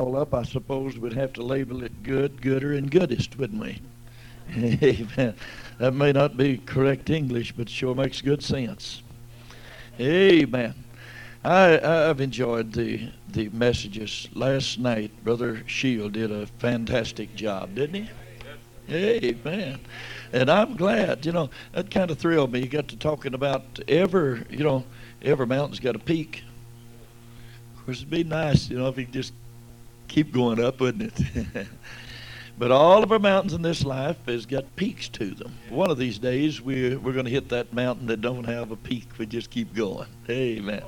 all up, I suppose we'd have to label it good, gooder, and goodest, wouldn't we? Amen. That may not be correct English, but sure makes good sense. Amen. I, I've enjoyed the the messages last night. Brother Shield did a fantastic job, didn't he? Amen. And I'm glad. You know that kind of thrilled me. You got to talking about ever. You know, every mountain's got a peak. Of course, it'd be nice, you know, if you just keep going up, wouldn't it? but all of our mountains in this life has got peaks to them. One of these days, we're, we're going to hit that mountain that don't have a peak. We just keep going. Amen.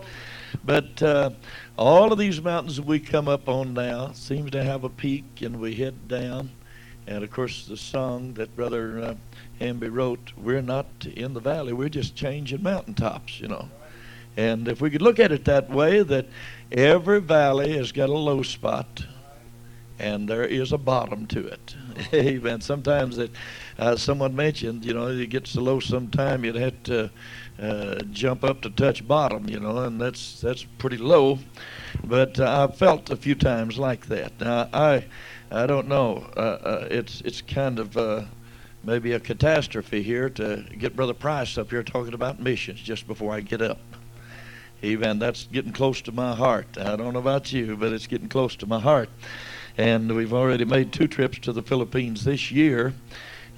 But uh, all of these mountains that we come up on now seems to have a peak, and we head down. And of course, the song that Brother uh, Hamby wrote, "We're not in the valley; we're just changing mountaintops," you know. And if we could look at it that way, that every valley has got a low spot, and there is a bottom to it. Amen. Sometimes that uh, someone mentioned, you know, it gets so low sometime you'd have to uh, jump up to touch bottom, you know, and that's that's pretty low. But uh, I've felt a few times like that. Now I I don't know. Uh, uh, it's it's kind of uh, maybe a catastrophe here to get Brother Price up here talking about missions just before I get up. Even that's getting close to my heart. I don't know about you, but it's getting close to my heart. And we've already made two trips to the Philippines this year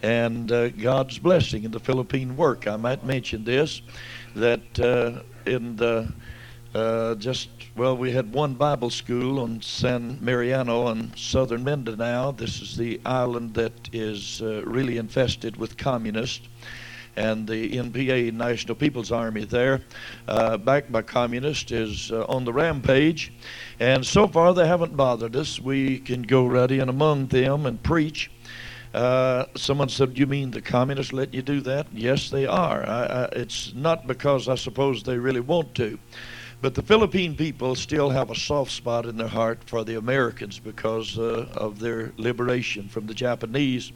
and uh, God's blessing in the Philippine work. I might mention this that uh, in the uh, just well, we had one Bible school on San Mariano on southern Mindanao. This is the island that is uh, really infested with communists. And the NPA, National People's Army, there, uh, backed by communists, is uh, on the rampage. And so far, they haven't bothered us. We can go right in among them and preach. Uh, someone said, "You mean the communists let you do that?" Yes, they are. I, I, it's not because I suppose they really want to, but the Philippine people still have a soft spot in their heart for the Americans because uh, of their liberation from the Japanese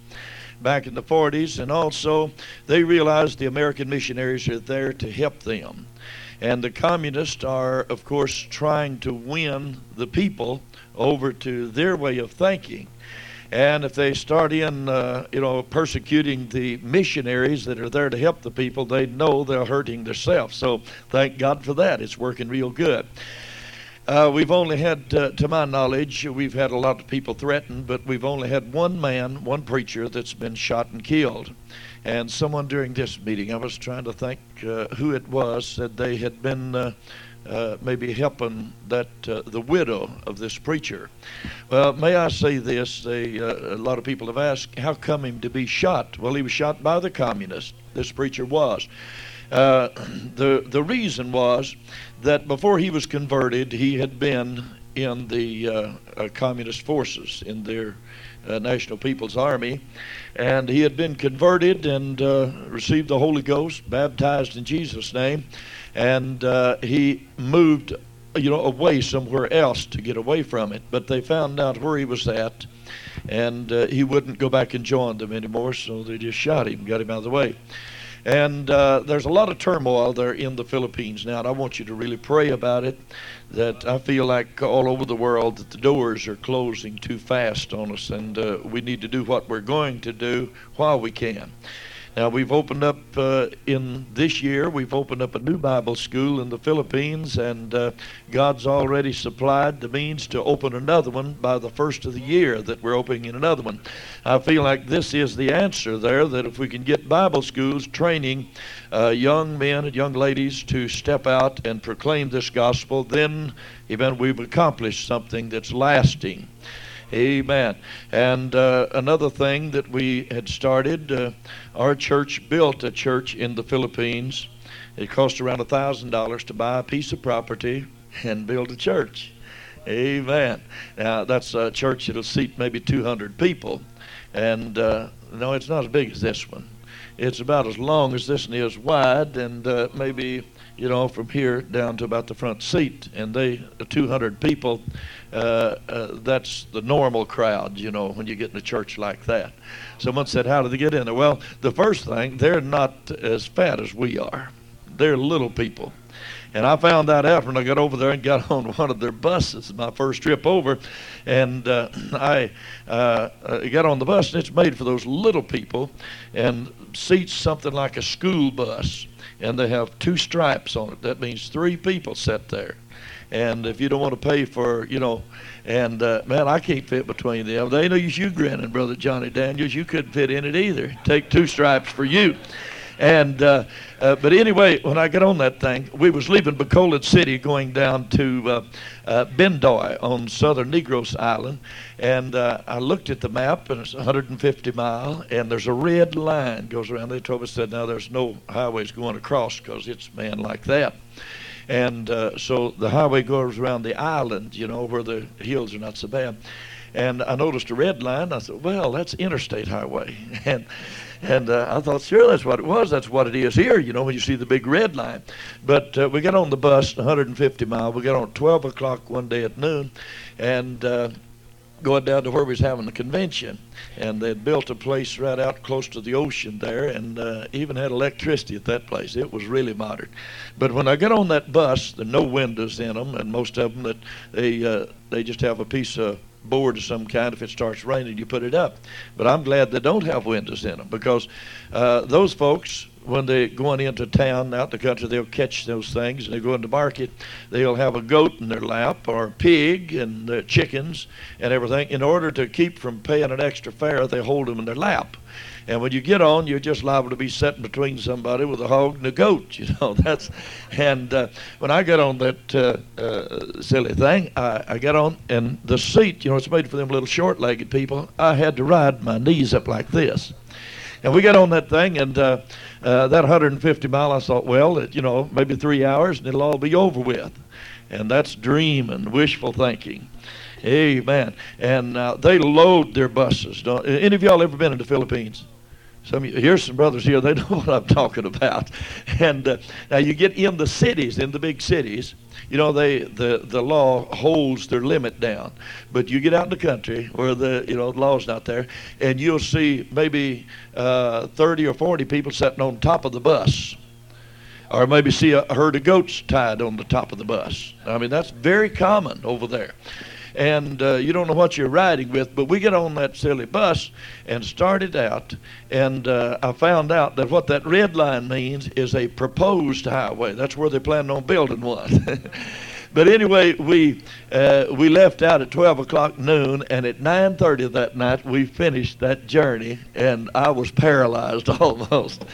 back in the 40s, and also they realize the American missionaries are there to help them. And the communists are, of course, trying to win the people over to their way of thinking. And if they start in, uh, you know, persecuting the missionaries that are there to help the people, they know they're hurting themselves. So thank God for that. It's working real good. Uh, we've only had, uh, to my knowledge, we've had a lot of people threatened, but we've only had one man, one preacher that's been shot and killed. And someone during this meeting, I was trying to think uh, who it was, said they had been uh, uh, maybe helping that uh, the widow of this preacher. Well, may I say this? They, a lot of people have asked, how come him to be shot? Well, he was shot by the communists. This preacher was. Uh, the the reason was that before he was converted, he had been in the uh, uh, communist forces in their National People's Army, and he had been converted and received the Holy Ghost, baptized in Jesus' name and uh, he moved, you know, away somewhere else to get away from it. But they found out where he was at, and uh, he wouldn't go back and join them anymore, so they just shot him, got him out of the way. And uh, there's a lot of turmoil there in the Philippines now, and I want you to really pray about it. That I feel like all over the world that the doors are closing too fast on us, and uh, we need to do what we're going to do while we can. Now, we've opened up uh, in this year, we've opened up a new Bible school in the Philippines, and uh, God's already supplied the means to open another one by the first of the year that we're opening another one. I feel like this is the answer there that if we can get Bible schools training uh, young men and young ladies to step out and proclaim this gospel, then even we've accomplished something that's lasting. Amen. And uh, another thing that we had started, uh, our church built a church in the Philippines. It cost around a thousand dollars to buy a piece of property and build a church. Amen. Now that's a church that'll seat maybe 200 people, and uh, no, it's not as big as this one. It's about as long as this one is wide, and uh, maybe you know from here down to about the front seat. And they, 200 people uh, uh, that's the normal crowd, you know, when you get in a church like that. Someone said, How do they get in there? Well, the first thing, they're not as fat as we are, they're little people. And I found that out when I got over there and got on one of their buses, my first trip over. And uh, I uh, uh, got on the bus, and it's made for those little people, and seats something like a school bus. And they have two stripes on it. That means three people sit there. And if you don't want to pay for, you know, and uh, man, I can't fit between them. They know you grinning, brother Johnny Daniels. You couldn't fit in it either. Take two stripes for you. And uh, uh, but anyway, when I got on that thing, we was leaving Bacolod City, going down to uh, uh, Bindoy on southern Negros Island, and uh, I looked at the map, and it's 150 mile, and there's a red line goes around. They told us that now there's no highways going across because it's man like that. And uh, so the highway goes around the island, you know, where the hills are not so bad. And I noticed a red line. I said, well, that's interstate highway. And and uh, I thought, sure, that's what it was. That's what it is here, you know, when you see the big red line. But uh, we got on the bus, 150 mile. We got on at 12 o'clock one day at noon, and uh, going down to where we was having the convention. And they'd built a place right out close to the ocean there, and uh, even had electricity at that place. It was really modern. But when I got on that bus, there are no windows in them, and most of them that they uh, they just have a piece of board of some kind. If it starts raining, you put it up. But I'm glad they don't have windows in them because uh, those folks when they're going into town out the country, they'll catch those things and they go into market. They'll have a goat in their lap or a pig and uh, chickens and everything. In order to keep from paying an extra fare, they hold them in their lap. And when you get on, you're just liable to be sitting between somebody with a hog and a goat. You know that's. And uh, when I got on that uh, uh, silly thing, I, I got on, and the seat, you know, it's made for them little short-legged people. I had to ride my knees up like this. And we got on that thing, and uh, uh, that 150 mile, I thought, well, it, you know, maybe three hours, and it'll all be over with. And that's dream and wishful thinking. Amen. And uh, they load their buses. Don't, any of y'all ever been in the Philippines? Some here's some brothers here. They know what I'm talking about. And uh, now you get in the cities, in the big cities, you know they the the law holds their limit down but you get out in the country where the you know the law's not there and you'll see maybe uh, 30 or 40 people sitting on top of the bus or maybe see a herd of goats tied on the top of the bus i mean that's very common over there and uh, you don't know what you're riding with. But we get on that silly bus and started out, and uh, I found out that what that red line means is a proposed highway. That's where they're planning on building one. but anyway, we uh, we left out at 12 o'clock noon, and at 9:30 that night we finished that journey, and I was paralyzed almost.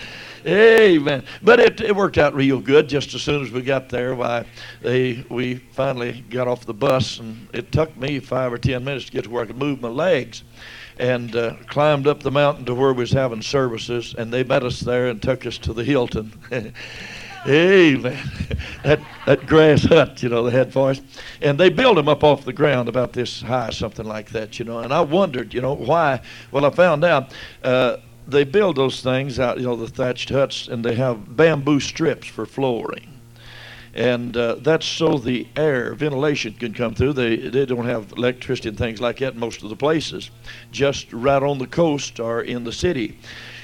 Amen. But it, it worked out real good. Just as soon as we got there, why they we finally got off the bus, and it took me five or ten minutes to get to where I could move my legs, and uh, climbed up the mountain to where we was having services, and they met us there and took us to the Hilton. Amen. that that grass hut, you know, they had for us, and they built them up off the ground about this high, something like that, you know. And I wondered, you know, why? Well, I found out. Uh, they build those things out, you know, the thatched huts, and they have bamboo strips for flooring. And uh, that's so the air, ventilation can come through. They, they don't have electricity and things like that in most of the places, just right on the coast or in the city.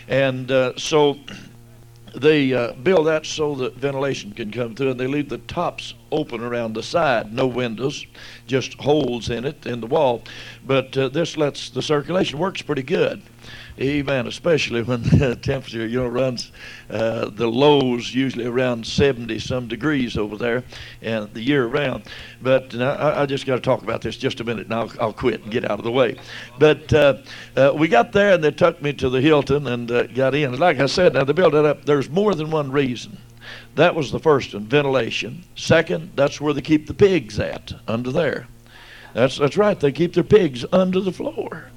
And uh, so they uh, build that so that ventilation can come through, and they leave the tops open around the side, no windows, just holes in it in the wall. But uh, this lets the circulation works pretty good. Amen. Especially when the temperature, you know, runs uh, the lows usually around 70 some degrees over there, and the year round. But uh, I, I, just got to talk about this just a minute, and I'll, I'll quit and get out of the way. But uh, uh we got there, and they took me to the Hilton and uh, got in. Like I said, now they built it up. There's more than one reason. That was the first one, ventilation. Second, that's where they keep the pigs at, under there. That's that's right. They keep their pigs under the floor.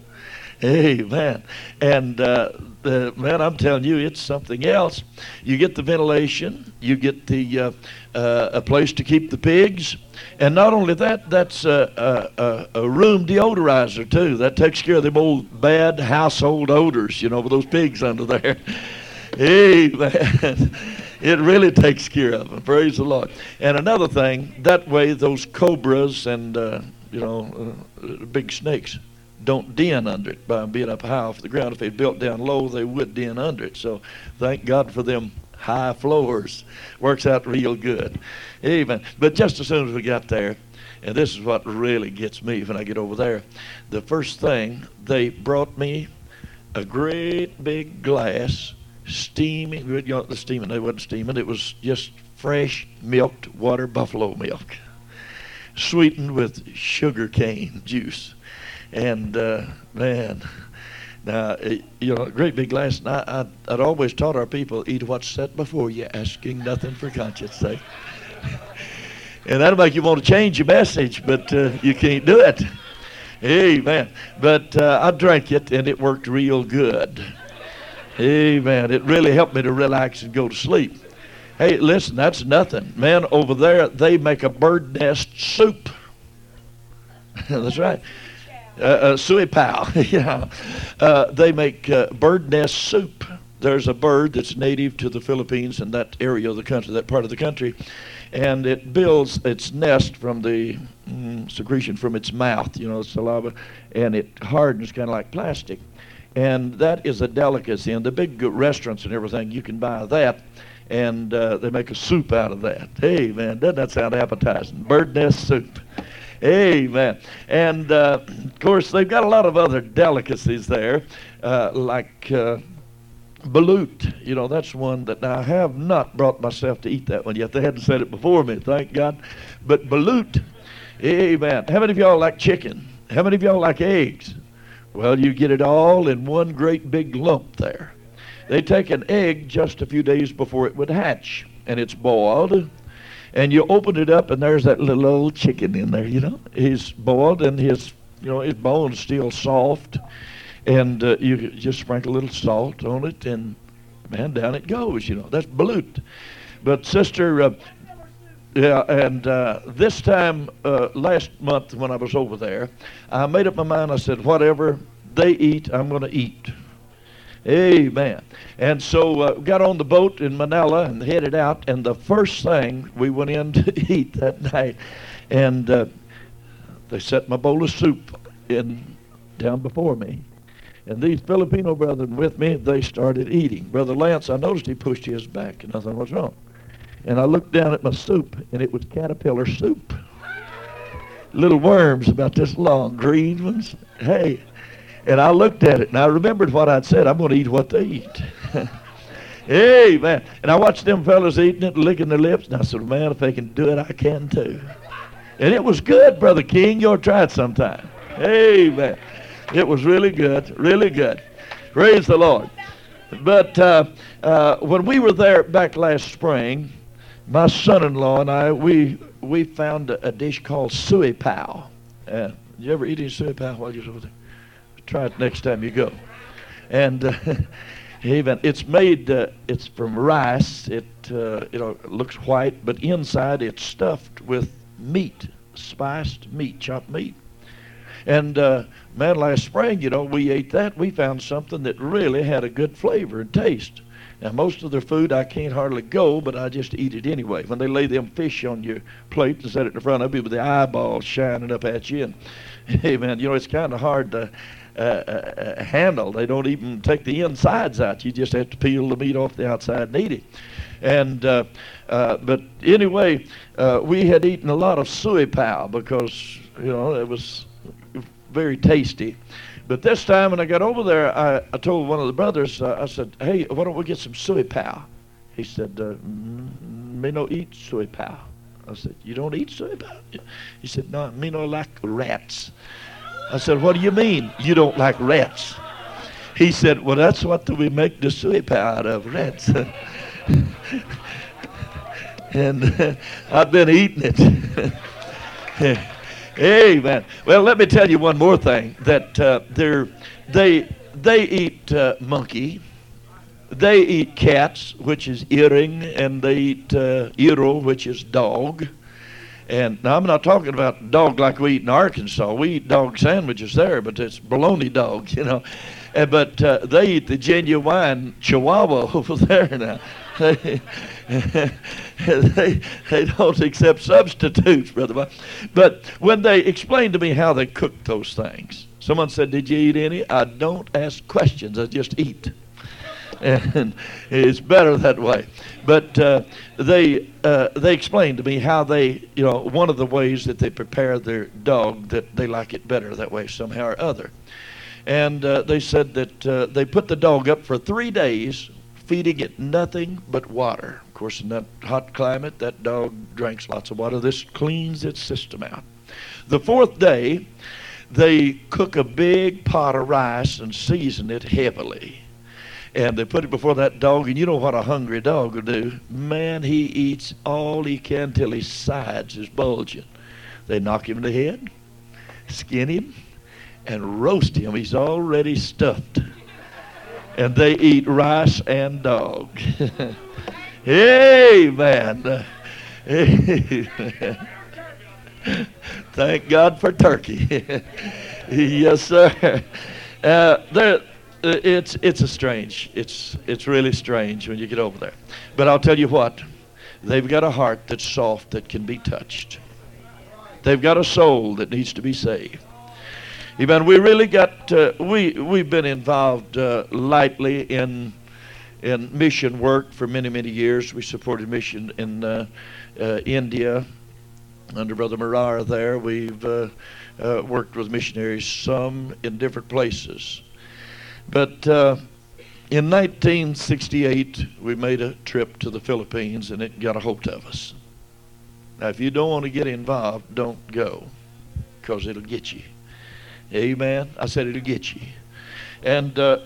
Amen. And uh, the, man, I'm telling you, it's something else. You get the ventilation, you get the uh, uh, a place to keep the pigs, and not only that, that's a, a, a, room deodorizer too. That takes care of them old bad household odors, you know, with those pigs under there. Amen. It really takes care of them. Praise the Lord. And another thing, that way those cobras and uh, you know uh, big snakes don't den under it by being up high off the ground. If they built down low, they would den under it. So thank God for them high floors. Works out real good. Amen. But just as soon as we got there, and this is what really gets me when I get over there, the first thing they brought me a great big glass, steaming. You know, the steaming. They wasn't steaming. It was just fresh milked water buffalo milk, sweetened with sugar cane juice, and uh, man. Now, you know, great big glass. And I, I, would always taught our people, eat what's set before you, asking nothing for conscience sake. and that'll make you want to change your message, but uh, you can't do it. Amen. But uh, I drank it, and it worked real good. Amen. It really helped me to relax and go to sleep. Hey, listen, that's nothing. Man, over there, they make a bird nest soup. that's right. Uh, uh, yeah. Uh, they make uh, bird nest soup. There's a bird that's native to the Philippines and that area of the country, that part of the country, and it builds its nest from the mm, secretion from its mouth, you know, saliva, and it hardens kind of like plastic. And that is a delicacy. And the big restaurants and everything, you can buy that and uh, they make a soup out of that. Hey, man, doesn't that sound appetizing? Bird nest soup. Amen. And uh, of course, they've got a lot of other delicacies there, uh, like uh, balut. You know, that's one that I have not brought myself to eat that one yet. They hadn't said it before me, thank God. But balut, amen. How many of y'all like chicken? How many of y'all like eggs? Well, you get it all in one great big lump there. They take an egg just a few days before it would hatch, and it's boiled and you open it up, and there's that little old chicken in there. You know, he's boiled, and his you know his bone's still soft, and uh, you just sprinkle a little salt on it, and man, down it goes. You know, that's balut. But sister, uh, yeah, and uh, this time uh, last month when I was over there, I made up my mind. I said, whatever they eat, I'm going to eat. Amen. And so uh, got on the boat in Manila and headed out. And the first thing we went in to eat that night, and uh, they set my bowl of soup in down before me. And these Filipino brethren with me, they started eating. Brother Lance, I noticed he pushed his back, and nothing was wrong. And I looked down at my soup, and it was caterpillar soup. Little worms about this long, green ones. Hey, and I looked at it and I remembered what I'd said. I'm going to eat what they eat. hey, man. And I watched them fellas eating it, licking their lips. And I said, man, if they can do it, I can too. And it was good, Brother King. You'll try it sometime. Hey, man. It was really good, really good. Praise the Lord. But uh, uh, when we were there back last spring, my son-in-law and I, we we found a, a dish called siopao. Uh, you ever eat any siopao while you're over there? Try it next time you go. And uh, even it's made. Uh, it's from rice. It uh, you know looks white, but inside it's stuffed with meat, spiced meat, chopped meat. And uh, man, last spring, you know, we ate that. We found something that really had a good flavor and taste. Now, most of their food I can't hardly go, but I just eat it anyway. When they lay them fish on your plate and set it in front of you with the eyeballs shining up at you, and hey, man, you know, it's kind of hard to uh, uh, uh, handle. They don't even take the insides out. You just have to peel the meat off the outside and eat it. And uh, but anyway, we had eaten a lot of siopao because you know it was very tasty. But this time when I got over there, I, I told one of the brothers, I said, "Hey, why don't we get some siopao?" He said, "Me no eat siopao." I said, "You don't eat siopao?" He said, "No, me no like rats." I said, What do you mean you don't like rats? He said, Well, that's what we make the soup out of, rats. and uh, I've been eating it. Amen. Well, let me tell you one more thing that uh, they they eat uh, monkey, they eat cats, which is earring, and they eat uh, which is dog. And now I'm not talking about dog like we eat in Arkansas. We eat dog sandwiches there, but it's bologna dog, you know. And, but uh, they eat the genuine Chihuahua over there now. They, they, they don't accept substitutes, brother. But when they explained to me how they cook those things, someone said, "Did you eat any?" I don't ask questions. I just eat. And it's better that way. But uh, they uh, they explained to me how they, you know, one of the ways that they prepare their dog that they like it better that way somehow or other. And uh, they said that uh, they put the dog up for three days, feeding it nothing but water. Of course, in that hot climate, that dog drinks lots of water. This cleans its system out. The fourth day, they cook a big pot of rice and season it heavily. And they put it before that dog, and you know what a hungry dog will do. Man, he eats all he can till his sides is bulging. They knock him in the head, skin him, and roast him. He's already stuffed. And they eat rice and dog. Amen. Amen. Thank God for turkey. yes, sir. Uh, there, it's it's a strange. It's it's really strange when you get over there. But I'll tell you what, they've got a heart that's soft that can be touched. They've got a soul that needs to be saved. Amen. We really got uh, we we've been involved uh, lightly in in mission work for many many years. We supported mission in uh, uh India under Brother Marara there. We've uh, uh, worked with missionaries, some in different places. But uh, in 1968, we made a trip to the Philippines and it got a hold of us. Now, if you don't want to get involved, don't go because it'll get you. Amen. I said it'll get you. And uh,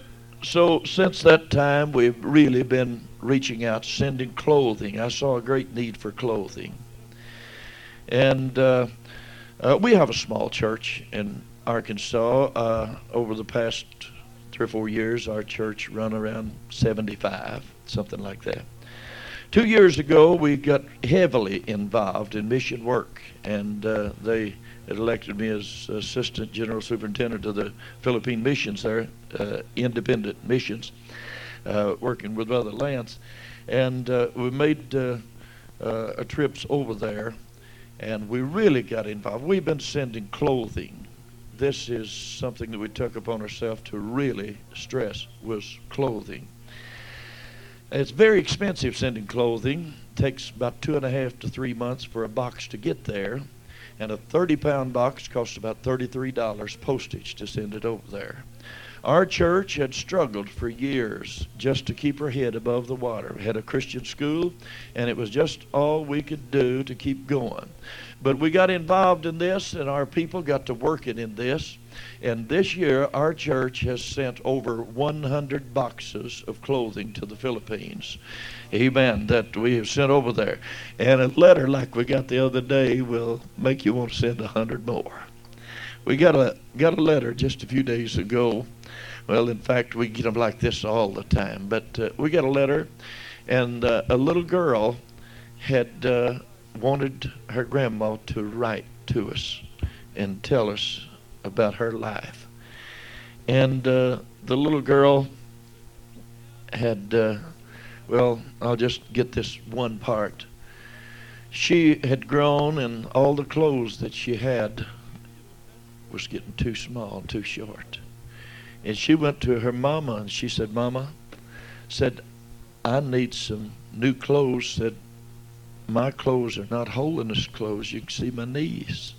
so since that time, we've really been reaching out, sending clothing. I saw a great need for clothing. And uh, uh, we have a small church in Arkansas. Uh, over the past three or four years, our church run around 75, something like that. Two years ago, we got heavily involved in mission work, and uh, they had elected me as assistant general superintendent of the Philippine missions there, uh, independent missions, uh, working with Brother Lance. And we made trips over there and we really got involved. We've been sending clothing. This is something that we took upon ourselves to really stress was clothing. It's very expensive sending clothing. It takes about two and a half to three months for a box to get there, and a 30-pound box costs about $33 postage to send it over there. Our church had struggled for years just to keep her head above the water. We had a Christian school, and it was just all we could do to keep going. But we got involved in this, and our people got to working in this. And this year, our church has sent over 100 boxes of clothing to the Philippines. Amen. That we have sent over there. And a letter like we got the other day will make you want to send a 100 more. We got a got a letter just a few days ago well, in fact, we get them like this all the time. But uh, we got a letter, and uh, a little girl had uh, wanted her grandma to write to us and tell us about her life. And uh, the little girl had, uh, well, I'll just get this one part. She had grown, and all the clothes that she had was getting too small, too short. And she went to her mama and she said, Mama, said, I need some new clothes. Said, my clothes are not holiness clothes. You can see my knees.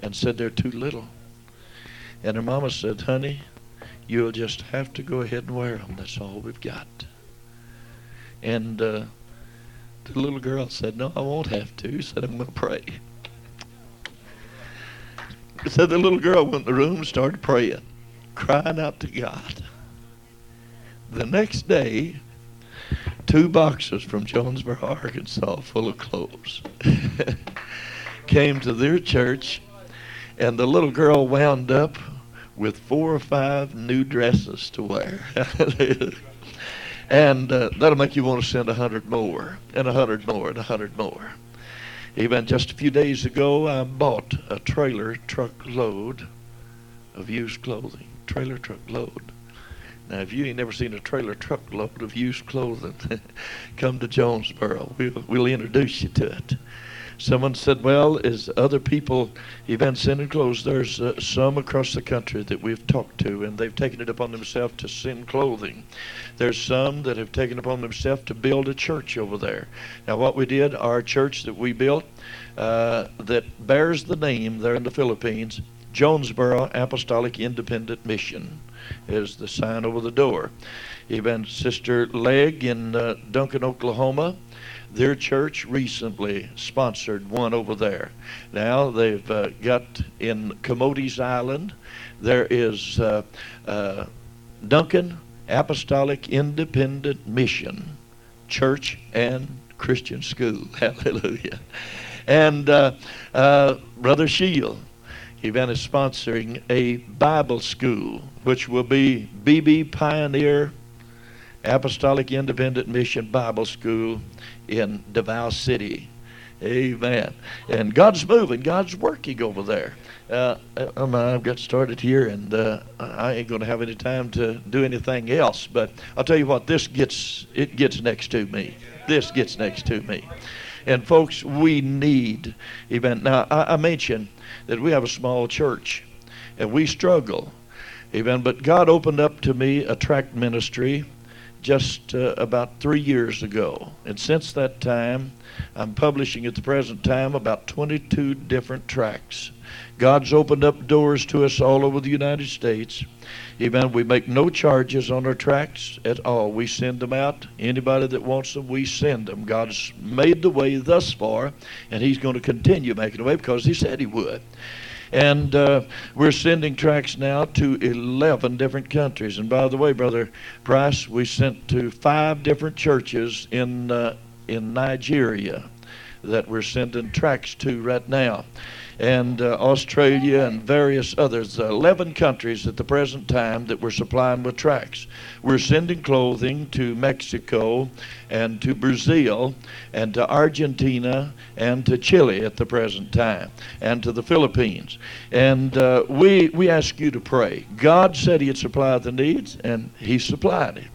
And said they're too little. And her mama said, Honey, you'll just have to go ahead and wear them. That's all we've got. And uh, the little girl said, No, I won't have to. Said, I'm going to pray. So the little girl went in the room and started praying crying out to God. The next day, two boxes from Jonesboro, Arkansas, full of clothes, came to their church, and the little girl wound up with four or five new dresses to wear. and uh, that'll make you want to send a hundred more, and a hundred more, and a hundred more. Even just a few days ago, I bought a trailer truck load of used clothing trailer truck load. Now, if you ain't never seen a trailer truck load of used clothing, come to Jonesboro. We'll, we'll introduce you to it. Someone said, well, is other people events send and clothes? There's uh, some across the country that we've talked to, and they've taken it upon themselves to send clothing. There's some that have taken upon themselves to build a church over there. Now, what we did, our church that we built, uh, that bears the name there in the Philippines, Jonesboro Apostolic Independent Mission, is the sign over the door. Even Sister Leg in uh, Duncan, Oklahoma their church recently sponsored one over there. Now they've uh, got in Camotes Island, there is uh, uh, Duncan Apostolic Independent Mission Church and Christian School. Hallelujah. And uh, uh, Brother Shield, event is sponsoring a Bible school, which will be BB Pioneer Apostolic Independent Mission Bible School in Davao City. Amen. And God's moving. God's working over there. Uh, um, I've got started here, and uh, I ain't going to have any time to do anything else. But I'll tell you what, this gets it gets next to me. This gets next to me. And folks, we need event. Now I, I mentioned that we have a small church, and we struggle. Amen. But God opened up to me a tract ministry just uh, about three years ago. And since that time, I'm publishing at the present time about 22 different tracts. God's opened up doors to us all over the United States. Amen. We make no charges on our tracts at all. We send them out. Anybody that wants them, we send them. God's made the way thus far, and He's going to continue making the way because He said He would. And uh, we're sending tracts now to 11 different countries. And by the way, Brother Price, we sent to five different churches in, uh, in Nigeria that we're sending tracts to right now and uh, Australia and various others, uh, 11 countries at the present time that we're supplying with tracts. We're sending clothing to Mexico and to Brazil and to Argentina and to Chile at the present time and to the Philippines. And uh, we, we ask you to pray. God said He'd supply the needs, and He supplied it.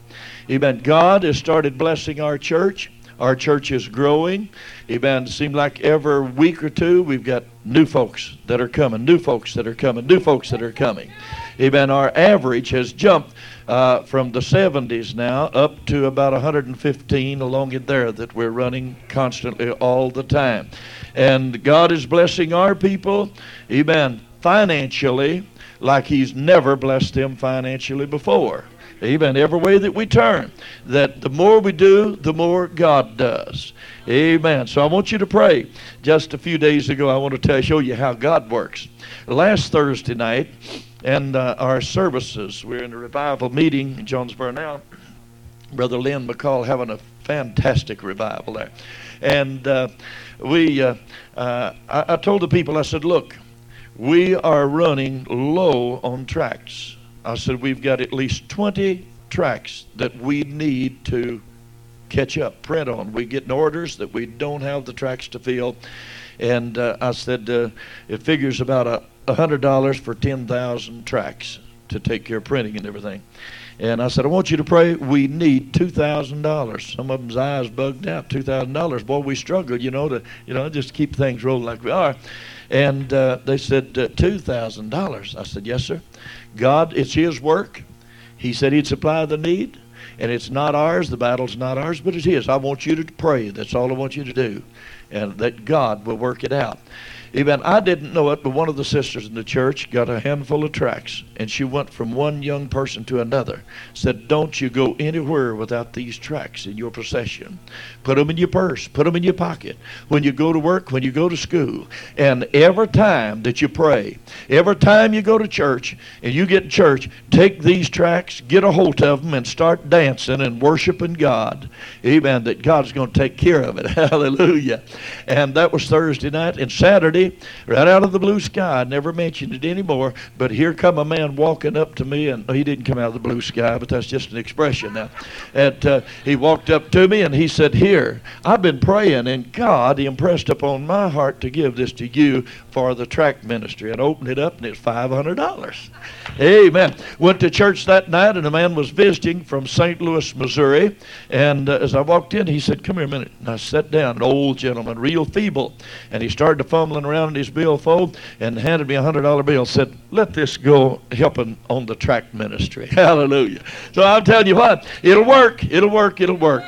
Amen. God has started blessing our church. Our church is growing. Amen. It seems like every week or two we've got new folks that are coming, new folks that are coming, new folks that are coming. Amen. Our average has jumped uh, from the 70s now up to about 115 along in there that we're running constantly all the time. And God is blessing our people, amen, financially like He's never blessed them financially before. Amen. Every way that we turn, that the more we do, the more God does. Amen. So I want you to pray. Just a few days ago, I want to tell, show you how God works. Last Thursday night, and uh, our services, we're in a revival meeting in Jonesboro now. Brother Lynn McCall having a fantastic revival there. And uh, we, uh, uh I, I told the people, I said, look, we are running low on tracts. I said, we've got at least 20 tracts that we need to catch up, print on. We're getting orders that we don't have the tracts to fill. And uh, I said, uh, it figures about a $100 for 10,000 tracts to take care of printing and everything. And I said, I want you to pray. We need two thousand dollars. Some of them's eyes bugged out. Two thousand dollars. Boy, we struggle, you know, to you know just keep things rolling like we are. And uh, they said uh, two thousand dollars. I said, yes, sir. God, it's His work. He said He'd supply the need, and it's not ours. The battle's not ours, but it's His. I want you to pray. That's all I want you to do, and that God will work it out. Even I didn't know it, but one of the sisters in the church got a handful of tracts, and she went from one young person to another. Said, "Don't you go anywhere without these tracts in your possession. Put them in your purse. Put them in your pocket. When you go to work, when you go to school, and every time that you pray, every time you go to church and you get in church, take these tracts, get a hold of them, and start dancing and worshiping God. Amen. That God's going to take care of it. Hallelujah. And that was Thursday night and Saturday." Right out of the blue sky. I never mentioned it anymore, but here come a man walking up to me, and he didn't come out of the blue sky, but that's just an expression now. And uh, he walked up to me and he said, Here, I've been praying, and God impressed upon my heart to give this to you for the tract ministry. And opened it up, and it's $500. Amen. Went to church that night, and a man was visiting from St. Louis, Missouri. And uh, as I walked in, he said, Come here a minute. And I sat down, an old gentleman gentleman, real feeble. And he started to fumbling around in his billfold and handed me a $100 bill and said, let this go helping on the tract ministry. Hallelujah. So I'm telling you what, it'll work. It'll work. It'll work.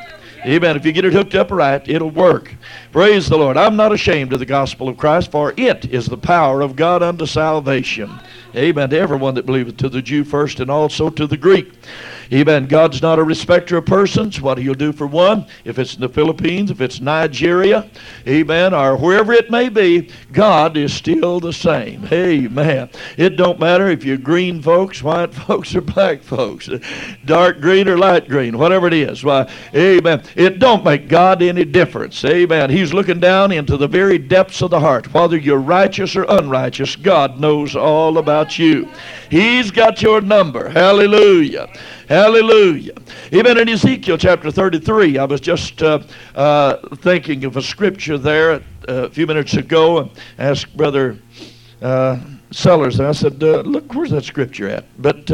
Amen. If you get it hooked up right, it'll work. Praise the Lord. I'm not ashamed of the gospel of Christ, for it is the power of God unto salvation. Amen. To everyone that believeth, to the Jew first and also to the Greek. Amen. God's not a respecter of persons. What he'll do for one, if it's in the Philippines, if it's Nigeria, amen, or wherever it may be, God is still the same. Amen. It don't matter if you're green folks, white folks, or black folks, dark green or light green, whatever it is. Why, amen. It don't make God any difference. Amen. He's looking down into the very depths of the heart. Whether you're righteous or unrighteous, God knows all about you. He's got your number. Hallelujah. Hallelujah. Even in Ezekiel chapter 33, I was just uh, uh, thinking of a scripture there uh, a few minutes ago and asked Brother uh, Sellers, and I said, uh, Look, where's that scripture at? But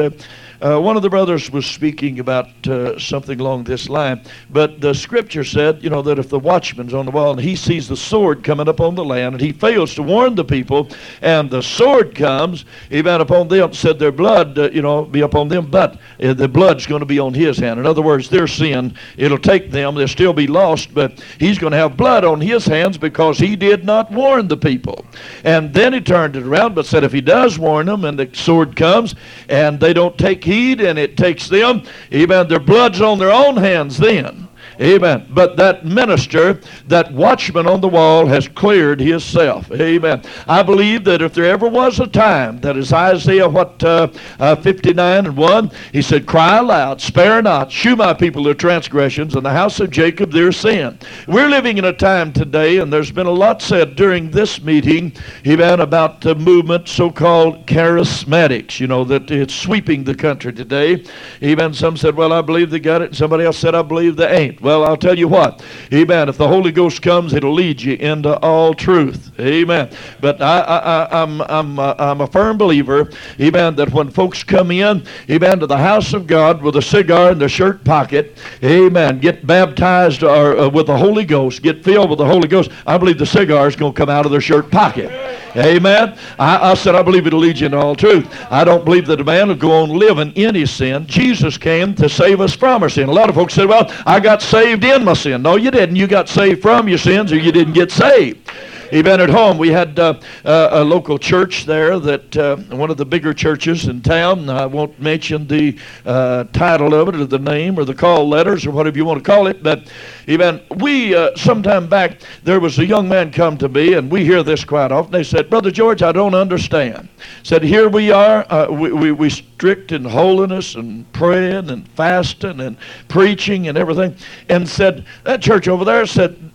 uh, one of the brothers was speaking about uh, something along this line, but the scripture said, you know, that if the watchman's on the wall and he sees the sword coming up on the land and he fails to warn the people, and the sword comes, even upon them, said their blood, uh, you know, be upon them, but uh, the blood's going to be on his hand. In other words, their sin, it'll take them, they'll still be lost, but he's going to have blood on his hands because he did not warn the people. And then he turned it around, but said if he does warn them and the sword comes and they don't take heed and it takes them, amen, their blood's on their own hands then. Amen. But that minister, that watchman on the wall, has cleared himself. Amen. I believe that if there ever was a time that is Isaiah what uh, uh, 59 and 1, he said, "Cry aloud, spare not, shew my people their transgressions, and the house of Jacob their sin." We're living in a time today, and there's been a lot said during this meeting, amen, about the movement so-called charismatics. You know that it's sweeping the country today. Even some said, "Well, I believe they got it," and somebody else said, "I believe they ain't." Well, I'll tell you what. Amen. If the Holy Ghost comes, it'll lead you into all truth. Amen. But I, I, I'm, I'm, uh, I'm a firm believer, amen, that when folks come in, amen, to the house of God with a cigar in their shirt pocket, amen, get baptized or, uh, with the Holy Ghost, get filled with the Holy Ghost, I believe the cigar is going to come out of their shirt pocket. Amen. I, I, said, I believe it'll lead you into all truth. I don't believe that a man will go on living in his sin. Jesus came to save us from our sin. A lot of folks said, well, I got saved in my sin. No, you didn't. You got saved from your sins or you didn't get saved. Even at home, we had uh, uh, a local church there that uh, one of the bigger churches in town. I won't mention the uh, title of it or the name or the call letters or whatever you want to call it, but even we uh, sometime back there was a young man come to me, and we hear this quite often. They said, "Brother George, I don't understand." Said, "Here we are, uh, we, we we strict in holiness and praying and fasting and preaching and everything," and said that church over there said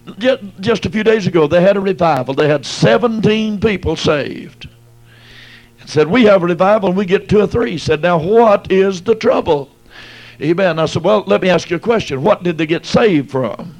just a few days ago, they had a revival. They had 17 people saved. And said, we have a revival and we get two or three. He said, now what is the trouble? Amen. I said, well, let me ask you a question. What did they get saved from?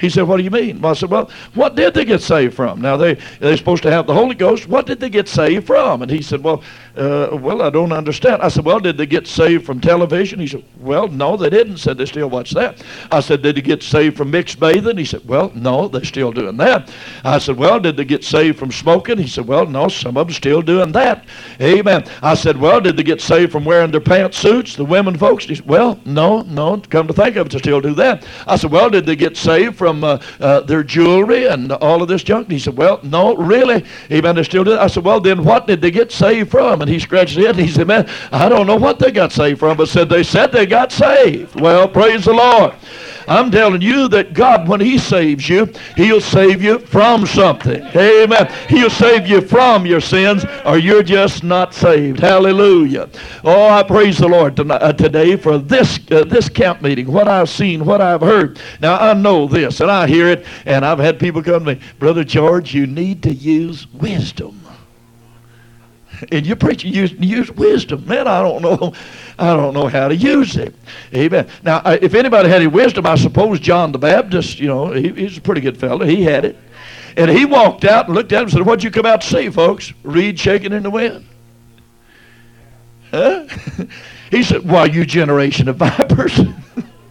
He said, what do you mean? Well, I said, well, what did they get saved from? Now, they, they're supposed to have the Holy Ghost. What did they get saved from? And he said, well, uh, well, I don't understand. I said, well, did they get saved from television? He said, well, no, they didn't. Said they still watch that. I said, did they get saved from mixed bathing? He said, well, no, they're still doing that. I said, well, did they get saved from smoking? He said, well, no, some of them still doing that. Amen. I said, well, did they get saved from wearing their pantsuits, the women folks? He said, well, no, no, come to think of it, they still do that. I said, well, did they get saved from uh, uh, their jewelry and all of this junk? And he said, well, no, really. Amen, they still do. I said, well, then what did they get saved from? And he scratched his head and he said, Man, I don't know what they got saved from, but said they said they got saved. Well, praise the Lord. I'm telling you that God, when He saves you, He'll save you from something. Amen. He'll save you from your sins, or you're just not saved. Hallelujah. Oh, I praise the Lord uh, today for this uh, this camp meeting. What I've seen, what I've heard. Now I know this, and I hear it, and I've had people come to me, Brother George, you need to use wisdom and you're preaching use, use wisdom. Man, I don't know, I don't know how to use it. Amen. Now, uh, if anybody had any wisdom, I suppose John the Baptist. You know, he, he's a pretty good fellow. He had it, and he walked out and looked at him and said, "What'd you come out to see, folks? Reed shaking in the wind." Huh? he said, "Why, you generation of vipers."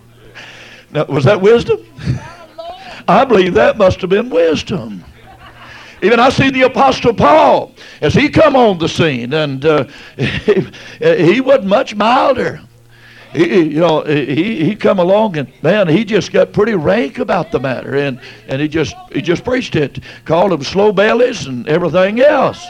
now, was that wisdom? I believe that must have been wisdom. Even I see the Apostle Paul as he come on the scene, and uh, he, he wasn't much milder. He, you know, he he come along and man, he just got pretty rank about the matter, and and he just he just preached it, called them slow bellies and everything else.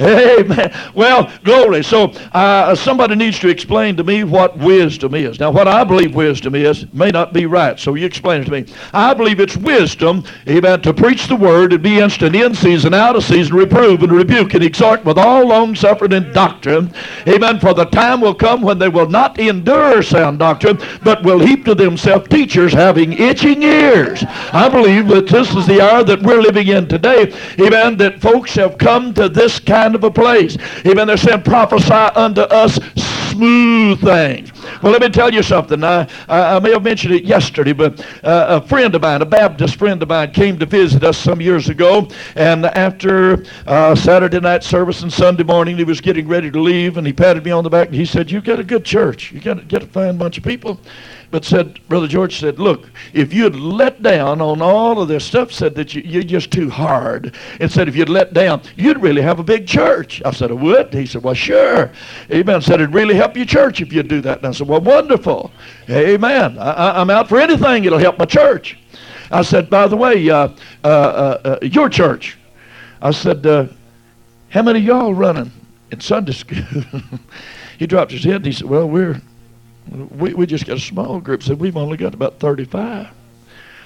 Amen. Well, glory. So uh, somebody needs to explain to me what wisdom is. Now, what I believe wisdom is may not be right, so you explain it to me. I believe it's wisdom, amen, to preach the word and be instant in season, out of season, reprove and rebuke and exhort with all long suffering and doctrine. Amen. For the time will come when they will not endure sound doctrine, but will heap to themselves teachers having itching ears. I believe that this is the hour that we're living in today. Amen. That folks have come to this kind kind of a place. Amen. They're saying, prophesy unto us smooth things. Well, let me tell you something. I, I, I may have mentioned it yesterday, but uh, a friend of mine, a Baptist friend of mine, came to visit us some years ago. And after uh, Saturday night service and Sunday morning, he was getting ready to leave, and he patted me on the back and he said, "You got a good church. You got, got a fine bunch of people." But said, Brother George said, look, if you'd let down on all of this stuff, said that you, you're just too hard, and said if you'd let down, you'd really have a big church. I said, I would. He said, well, sure. Amen. Said it'd really help your church if you'd do that. And I said, well, wonderful. Amen. I, am out for anything. It'll help my church. I said, by the way, uh, uh, uh, uh your church. I said, uh, how many y'all running in Sunday school? he dropped his head and he said, well, we're we, we just got a small group. Said we've only got about 35.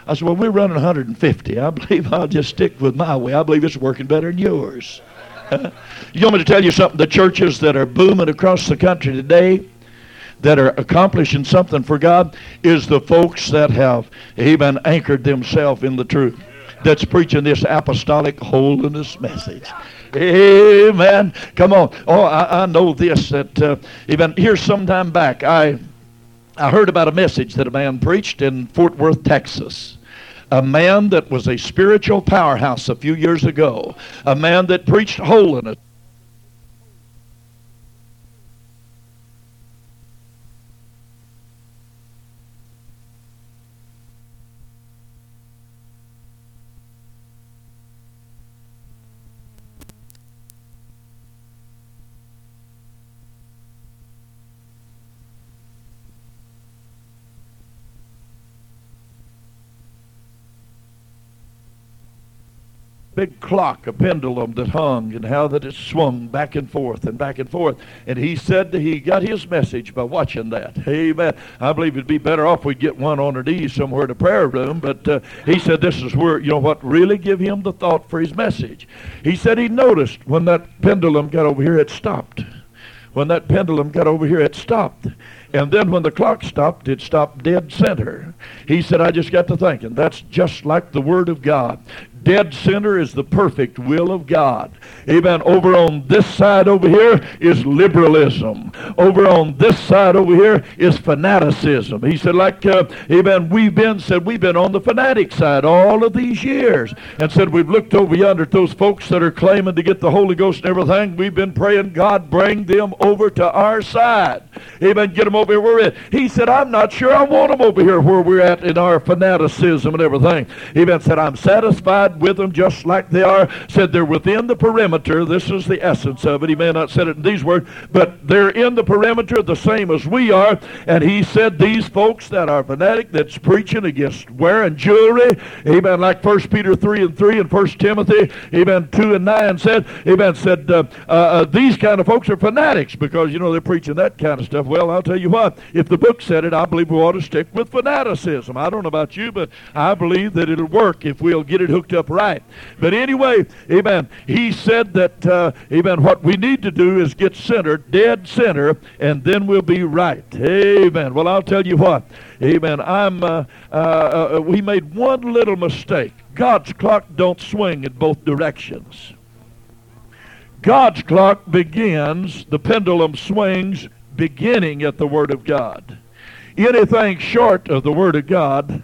I said, well, we're running 150. I believe I'll just stick with my way. I believe it's working better than yours. you want me to tell you something? The churches that are booming across the country today, that are accomplishing something for God, is the folks that have, even anchored themselves in the truth. That's preaching this apostolic holiness message. Amen. Come on. Oh, I, I know this that uh, even here sometime back, I I heard about a message that a man preached in Fort Worth, Texas. A man that was a spiritual powerhouse a few years ago. A man that preached holiness. Big clock, a pendulum that hung, and how that it swung back and forth and back and forth. And he said that he got his message by watching that. Amen. I believe it'd be better off we'd get one on our knees somewhere in a prayer room. But uh, he said this is where, you know what, really give him the thought for his message. He said he noticed when that pendulum got over here, it stopped. When that pendulum got over here, it stopped. And then when the clock stopped, it stopped dead center. He said, I just got to thinking, that's just like the Word of God dead center is the perfect will of God. Amen. Over on this side over here is liberalism. Over on this side over here is fanaticism. He said, like, uh, amen, we've been, said, we've been on the fanatic side all of these years. And said, we've looked over yonder at those folks that are claiming to get the Holy Ghost and everything. We've been praying, God, bring them over to our side. Amen. Get them over here where we're at. He said, I'm not sure I want them over here where we're at in our fanaticism and everything. Amen. Said, I'm satisfied with them just like they are. Said they're within the perimeter. This is the essence of it. He may not said it in these words, but they're in the perimeter the same as we are. And he said these folks that are fanatic, that's preaching against wearing jewelry, amen, like 1 Peter 3 and 3 and 1 Timothy, amen, 2 and 9 said, amen, said uh, uh, uh, these kind of folks are fanatics because, you know, they're preaching that kind of stuff. Well, I'll tell you what, if the book said it, I believe we ought to stick with fanaticism. I don't know about you, but I believe that it'll work if we'll get it hooked up right. But anyway, amen, he said that, uh, amen, what we need to do is get centered, dead center, and then we'll be right. Amen. Well, I'll tell you what, amen, I'm, uh, uh, uh we made one little mistake. God's clock don't swing in both directions. God's clock begins, the pendulum swings beginning at the Word of God. Anything short of the Word of God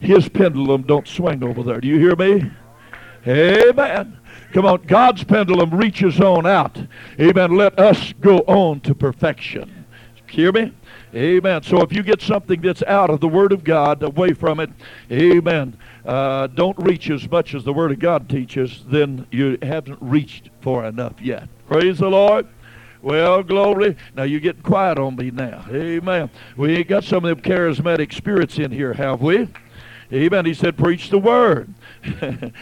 his pendulum don't swing over there. Do you hear me? Amen. Come on, God's pendulum reaches on out. Amen. Let us go on to perfection. Hear me? Amen. So if you get something that's out of the Word of God, away from it, amen, uh, don't reach as much as the Word of God teaches, then you haven't reached far enough yet. Praise the Lord. Well, glory. Now you're getting quiet on me now. Amen. We ain't got some of them charismatic spirits in here, have we? Amen. He said, preach the Word.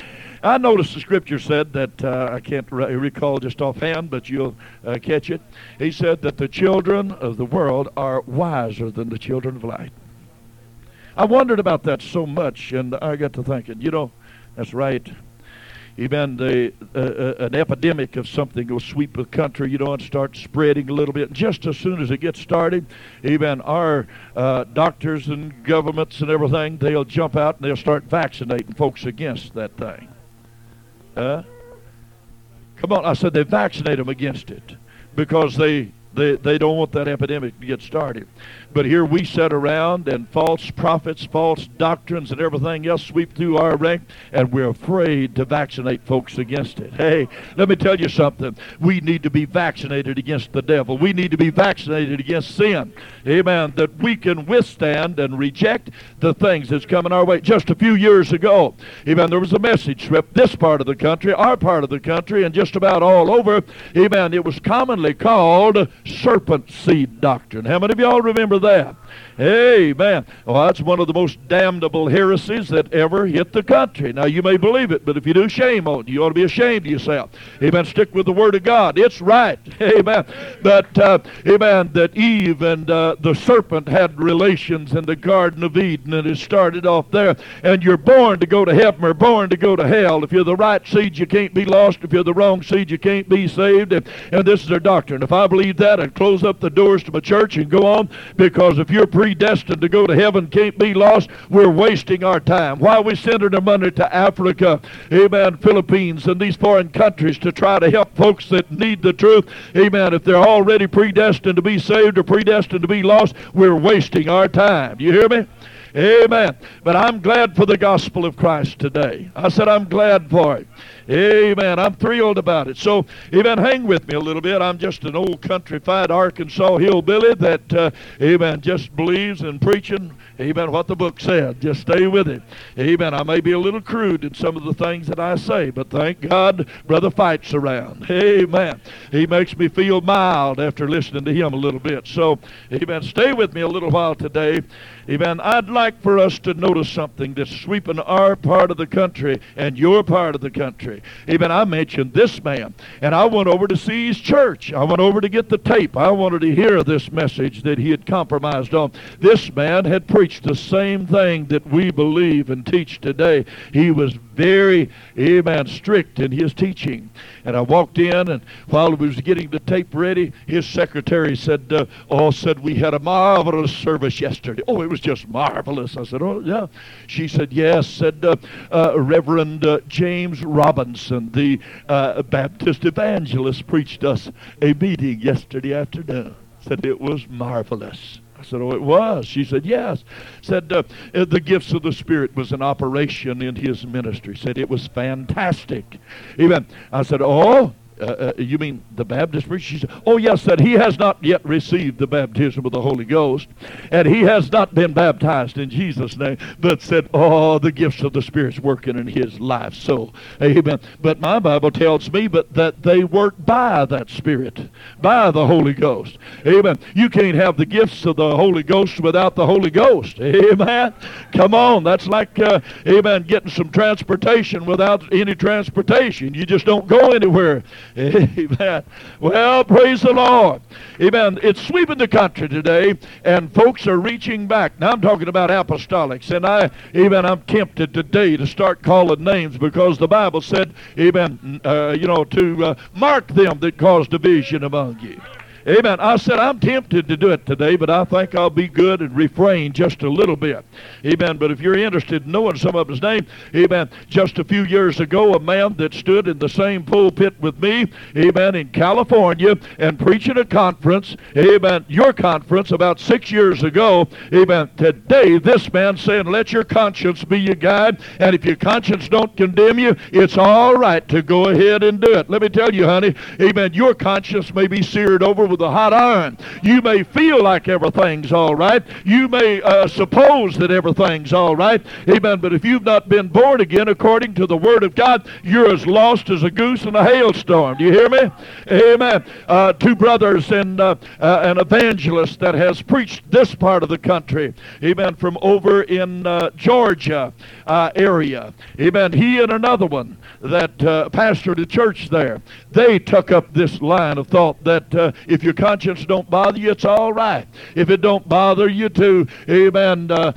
I noticed the scripture said that, uh, I can't re- recall just offhand, but you'll uh, catch it. He said that the children of the world are wiser than the children of light. I wondered about that so much, and I got to thinking, you know, that's right. Even the, uh, uh, an epidemic of something will sweep the country, you know, and start spreading a little bit. Just as soon as it gets started, even our uh, doctors and governments and everything, they'll jump out and they'll start vaccinating folks against that thing. Huh? Come on, I said they vaccinate them against it because they, they, they don't want that epidemic to get started. But here we sit around and false prophets, false doctrines, and everything else sweep through our rank, and we're afraid to vaccinate folks against it. Hey, let me tell you something. We need to be vaccinated against the devil. We need to be vaccinated against sin. Amen. That we can withstand and reject the things that's coming our way. Just a few years ago, amen, there was a message trip, this part of the country, our part of the country, and just about all over. Amen. It was commonly called serpent seed doctrine. How many of y'all remember that. Amen. Well, that's one of the most damnable heresies that ever hit the country. Now, you may believe it, but if you do, shame on you. You ought to be ashamed of yourself. Amen. Stick with the Word of God. It's right. Amen. But, uh, amen, that Eve and uh, the serpent had relations in the Garden of Eden, and it started off there. And you're born to go to heaven or born to go to hell. If you're the right seed, you can't be lost. If you're the wrong seed, you can't be saved. And, and this is their doctrine. If I believe that, I'd close up the doors to my church and go on because if you're predestined to go to heaven, can't be lost, we're wasting our time. Why are we sending our money to Africa, amen, Philippines, and these foreign countries to try to help folks that need the truth, amen, if they're already predestined to be saved or predestined to be lost, we're wasting our time. You hear me? Amen. But I'm glad for the gospel of Christ today. I said I'm glad for it. Amen. I'm thrilled about it. So, amen, hang with me a little bit. I'm just an old countrified Arkansas hillbilly that, uh, amen, just believes in preaching, amen, what the book said. Just stay with it. Amen. I may be a little crude in some of the things that I say, but thank God Brother Fights around. Amen. He makes me feel mild after listening to him a little bit. So, amen, stay with me a little while today. Amen. I'd like for us to notice something that's sweeping our part of the country and your part of the country. Amen. I mentioned this man, and I went over to see his church. I went over to get the tape. I wanted to hear this message that he had compromised on. This man had preached the same thing that we believe and teach today. He was very, amen, strict in his teaching. And I walked in, and while he was getting the tape ready, his secretary said, uh, "Oh, said we had a marvelous service yesterday. Oh, it was just marvelous." I said, "Oh, yeah." She said, "Yes." Said uh, uh, Reverend uh, James Robinson, the uh, Baptist evangelist, preached us a meeting yesterday afternoon. Said it was marvelous. Said, Oh, it was. She said, Yes. Said, uh, uh, The gifts of the Spirit was an operation in his ministry. Said, It was fantastic. Even I said, Oh, uh, uh, you mean the Baptist preacher? She said, Oh, yes, that he has not yet received the baptism of the Holy Ghost, and he has not been baptized in Jesus' name, but said, Oh, the gifts of the Spirit's working in his life. So, amen. But my Bible tells me but that they work by that Spirit, by the Holy Ghost. Amen. You can't have the gifts of the Holy Ghost without the Holy Ghost. Amen. Come on. That's like, uh, amen, getting some transportation without any transportation. You just don't go anywhere. Amen. Well, praise the Lord. Amen. It's sweeping the country today, and folks are reaching back. Now, I'm talking about apostolics, and I, amen, I'm tempted today to start calling names because the Bible said, amen, uh, you know, to uh, mark them that cause division among you. Amen. I said, I'm tempted to do it today, but I think I'll be good and refrain just a little bit. Amen. But if you're interested in knowing some of his name, amen, just a few years ago, a man that stood in the same pulpit with me, amen, in California and preaching a conference, amen, your conference about six years ago, amen, today this man saying, let your conscience be your guide, and if your conscience don't condemn you, it's all right to go ahead and do it. Let me tell you, honey, amen, your conscience may be seared over with a hot iron. You may feel like everything's all right. You may uh, suppose that everything's all right. Amen. But if you've not been born again according to the Word of God, you're as lost as a goose in a hailstorm. Do you hear me? Amen. Uh, two brothers and uh, uh an evangelist that has preached this part of the country. Amen. From over in uh, Georgia uh, area. Amen. He and another one that uh, pastored a church there. They took up this line of thought that uh, if your conscience don't bother you, it's all right. If it don't bother you to, amen, uh,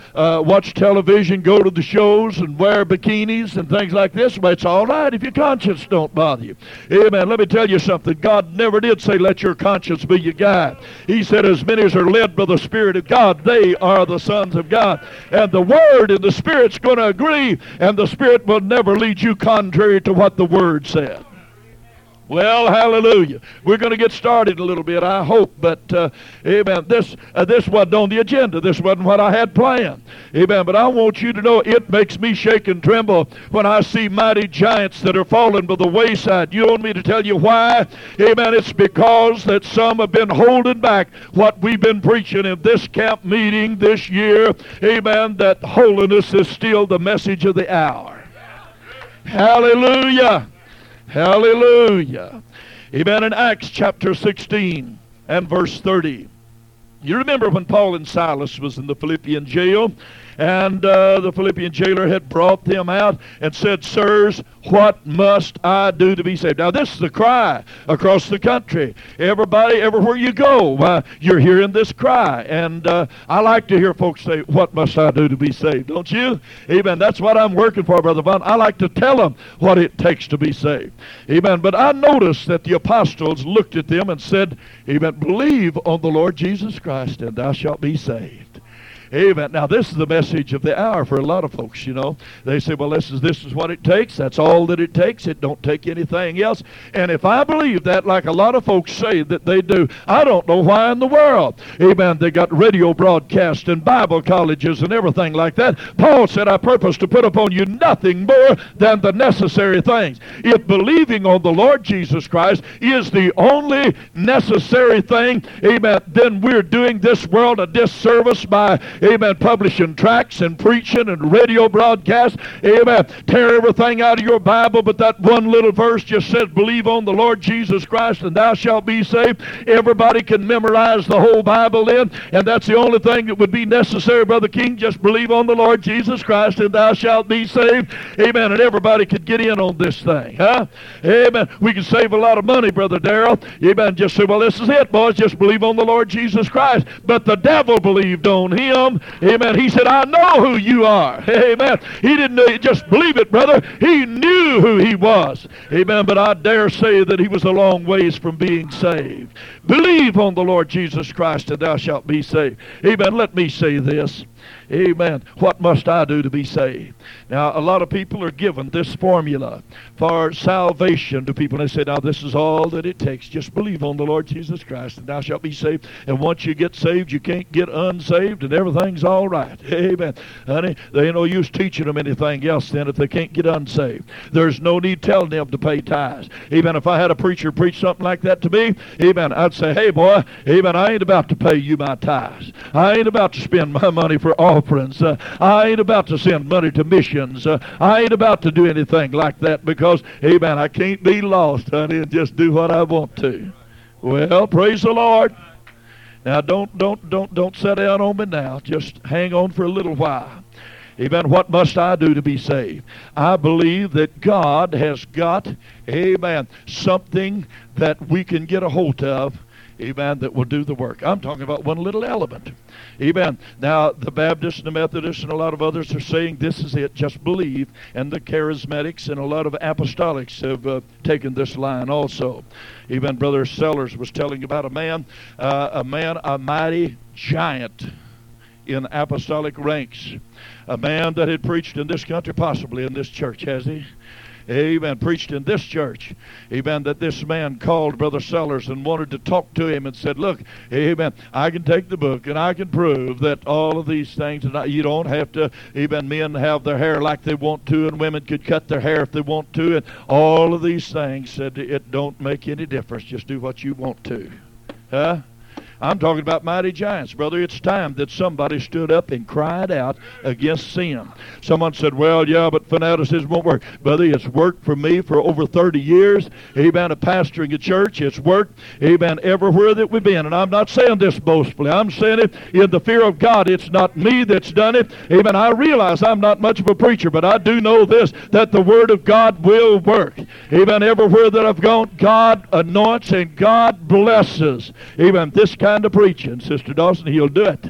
watch television, go to the shows, and wear bikinis and things like this, well, it's all right if your conscience don't bother you. Amen. Let me tell you something. God never did say, let your conscience be your guide. He said, as many as are led by the Spirit of God, they are the sons of God. And the Word and the Spirit's going to and the Spirit will never lead you contrary to what the Word said. Well, hallelujah. We're going to get started a little bit, I hope. But, uh, amen, this, uh, this wasn't on the agenda. This wasn't what I had planned. Amen. But I want you to know it makes me shake and tremble when I see mighty giants that are falling by the wayside. You want me to tell you why? Amen. It's because that some have been holding back what we've been preaching in this camp meeting this year. Amen. That holiness is still the message of the hour. Hallelujah. Hallelujah. Amen. In Acts chapter 16 and verse 30. You remember when Paul and Silas was in the Philippian jail and uh, the Philippian jailer had brought them out and said, Sirs, what must I do to be saved? Now, this is the cry across the country. Everybody, everywhere you go, uh, you're hearing this cry. And uh, I like to hear folks say, What must I do to be saved? Don't you? Amen. That's what I'm working for, Brother Vaughn. I like to tell them what it takes to be saved. Amen. But I noticed that the apostles looked at them and said, Amen. Believe on the Lord Jesus Christ, and thou shalt be saved. Amen. Now this is the message of the hour for a lot of folks. You know, they say, "Well, this is this is what it takes. That's all that it takes. It don't take anything else." And if I believe that, like a lot of folks say that they do, I don't know why in the world. Amen. They got radio broadcast and Bible colleges and everything like that. Paul said, "I purpose to put upon you nothing more than the necessary things." If believing on the Lord Jesus Christ is the only necessary thing, amen, then we're doing this world a disservice by amen, publishing tracts and preaching and radio broadcasts, amen. Tear everything out of your Bible, but that one little verse just says, believe on the Lord Jesus Christ and thou shalt be saved. Everybody can memorize the whole Bible then, and that's the only thing that would be necessary, Brother King. Just believe on the Lord Jesus Christ and thou shalt be saved. Amen. And everybody could get in on this thing, huh? Amen. We can save a lot of money, Brother Darrell. Amen. Just say, well, this is it, boys. Just believe on the Lord Jesus Christ. But the devil believed on him Amen. He said, I know who you are. Amen. He didn't just believe it, brother. He knew who he was. Amen. But I dare say that he was a long ways from being saved. Believe on the Lord Jesus Christ and thou shalt be saved. Amen. Let me say this. Amen. What must I do to be saved? Now, a lot of people are given this formula for salvation to people. And they say, now, this is all that it takes. Just believe on the Lord Jesus Christ, and thou shalt be saved. And once you get saved, you can't get unsaved, and everything's all right. Amen. Honey, they ain't no use teaching them anything else then if they can't get unsaved. There's no need telling them to pay tithes. Amen. If I had a preacher preach something like that to me, amen, I'd say, hey, boy, amen, I ain't about to pay you my tithes. I ain't about to spend my money for all offerings. Uh, I ain't about to send money to missions. Uh, I ain't about to do anything like that because, amen, I can't be lost, honey, and just do what I want to. Well, praise the Lord. Now don't don't don't don't set down on me now. Just hang on for a little while. Amen. What must I do to be saved? I believe that God has got, amen, something that we can get a hold of amen, that will do the work. I'm talking about one little element. Amen. Now, the Baptists and the Methodists and a lot of others are saying this is it, just believe. And the Charismatics and a lot of apostolics have uh, taken this line also. Even Brother Sellers was telling about a man, uh, a man, a mighty giant in apostolic ranks. A man that had preached in this country, possibly in this church, has he? Amen, preached in this church, amen, that this man called Brother Sellers and wanted to talk to him and said, Look, amen, I can take the book and I can prove that all of these things, and I, you don't have to, amen, men have their hair like they want to, and women could cut their hair if they want to, and all of these things said it don't make any difference. Just do what you want to. Huh? I'm talking about mighty giants, brother. It's time that somebody stood up and cried out against sin. Someone said, well, yeah, but fanaticism won't work. Brother, it's worked for me for over 30 years. Amen. Pastoring a pastor in a church. It's worked, amen, everywhere that we've been. And I'm not saying this boastfully. I'm saying it in the fear of God. It's not me that's done it. Amen. I realize I'm not much of a preacher, but I do know this, that the Word of God will work. Amen. Everywhere that I've gone, God anoints and God blesses. Amen. This kind kind of preaching, Sister Dawson, he'll do it.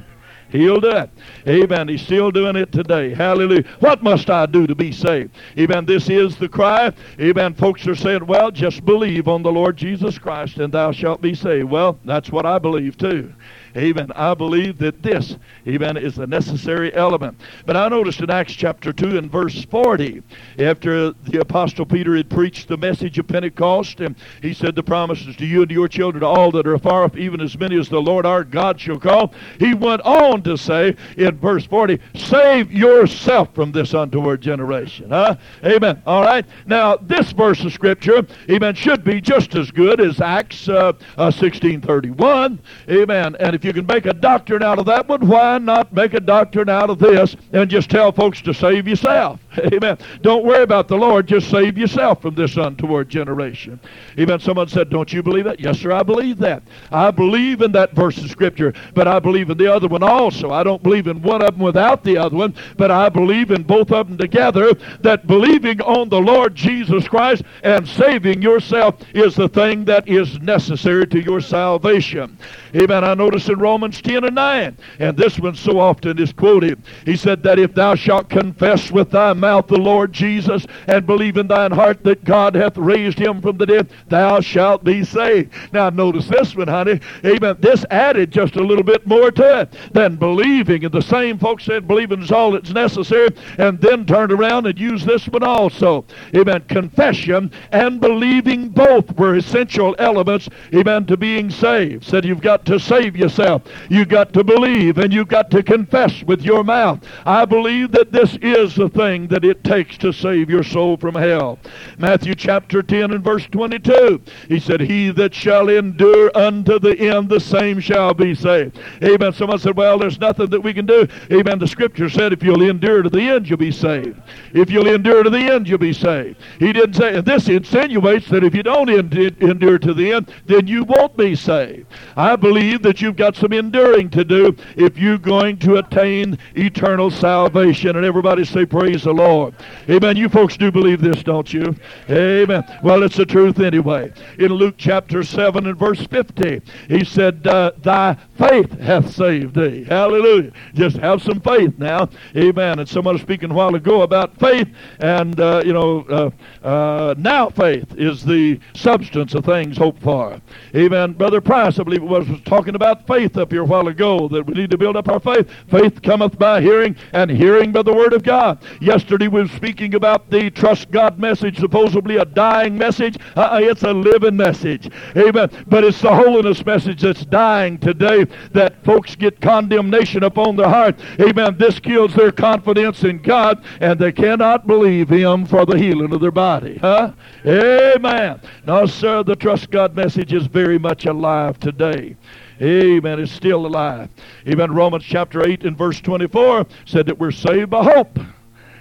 He'll do it. Amen. He's still doing it today. Hallelujah. What must I do to be saved? Amen. This is the cry. Amen. Folks are saying, well, just believe on the Lord Jesus Christ and thou shalt be saved. Well, that's what I believe too. Amen. I believe that this, amen, is a necessary element. But I noticed in Acts chapter 2 and verse 40, after the Apostle Peter had preached the message of Pentecost, and he said the promises to you and to your children, to all that are afar off, even as many as the Lord our God shall call, he went on to say in verse 40, save yourself from this untoward generation. Huh? Amen. All right. Now, this verse of Scripture, amen, should be just as good as Acts uh, uh, 16.31. Amen. And if you can make a doctrine out of that one, why not make a doctrine out of this and just tell folks to save yourself? Amen. Don't worry about the Lord. Just save yourself from this untoward generation. Amen. Someone said, Don't you believe that? Yes, sir, I believe that. I believe in that verse of Scripture, but I believe in the other one also. I don't believe in one of them without the other one, but I believe in both of them together that believing on the Lord Jesus Christ and saving yourself is the thing that is necessary to your salvation. Amen. I notice in Romans 10 and 9, and this one so often is quoted. He said that if thou shalt confess with thy mouth the Lord Jesus and believe in thine heart that God hath raised him from the dead, thou shalt be saved. Now notice this one, honey. Amen. This added just a little bit more to it than believing. And the same folks said believing is all that's necessary, and then turned around and used this one also. Amen. Confession and believing both were essential elements, amen, to being saved. Said you've got to save yourself. You've got to believe and you've got to confess with your mouth. I believe that this is the thing that it takes to save your soul from hell. Matthew chapter 10 and verse 22. He said, He that shall endure unto the end, the same shall be saved. Amen. Someone said, Well, there's nothing that we can do. Amen. The scripture said, If you'll endure to the end, you'll be saved. If you'll endure to the end, you'll be saved. He didn't say, and this insinuates that if you don't endure to the end, then you won't be saved. I believe that you've got some enduring to do if you're going to attain eternal salvation. And everybody say, Praise the Lord. Amen. You folks do believe this, don't you? Amen. Well, it's the truth anyway. In Luke chapter 7 and verse 50, he said, Thy faith hath saved thee. Hallelujah. Just have some faith now. Amen. And someone was speaking a while ago about faith, and, uh, you know, uh, uh, now faith is the substance of things hoped for. Amen. Brother Price, I believe it was talking about faith up here a while ago, that we need to build up our faith. Faith cometh by hearing, and hearing by the word of God. Yesterday we were speaking about the trust God message, supposedly a dying message. Uh, it's a living message. Amen. But it's the holiness message that's dying today that folks get condemnation upon their heart. Amen. This kills their confidence in God, and they cannot believe Him for the healing of their body. Huh? Amen. No, sir, the trust God message is very much alive today. Amen. It's still alive. Even Romans chapter 8 and verse 24 said that we're saved by hope.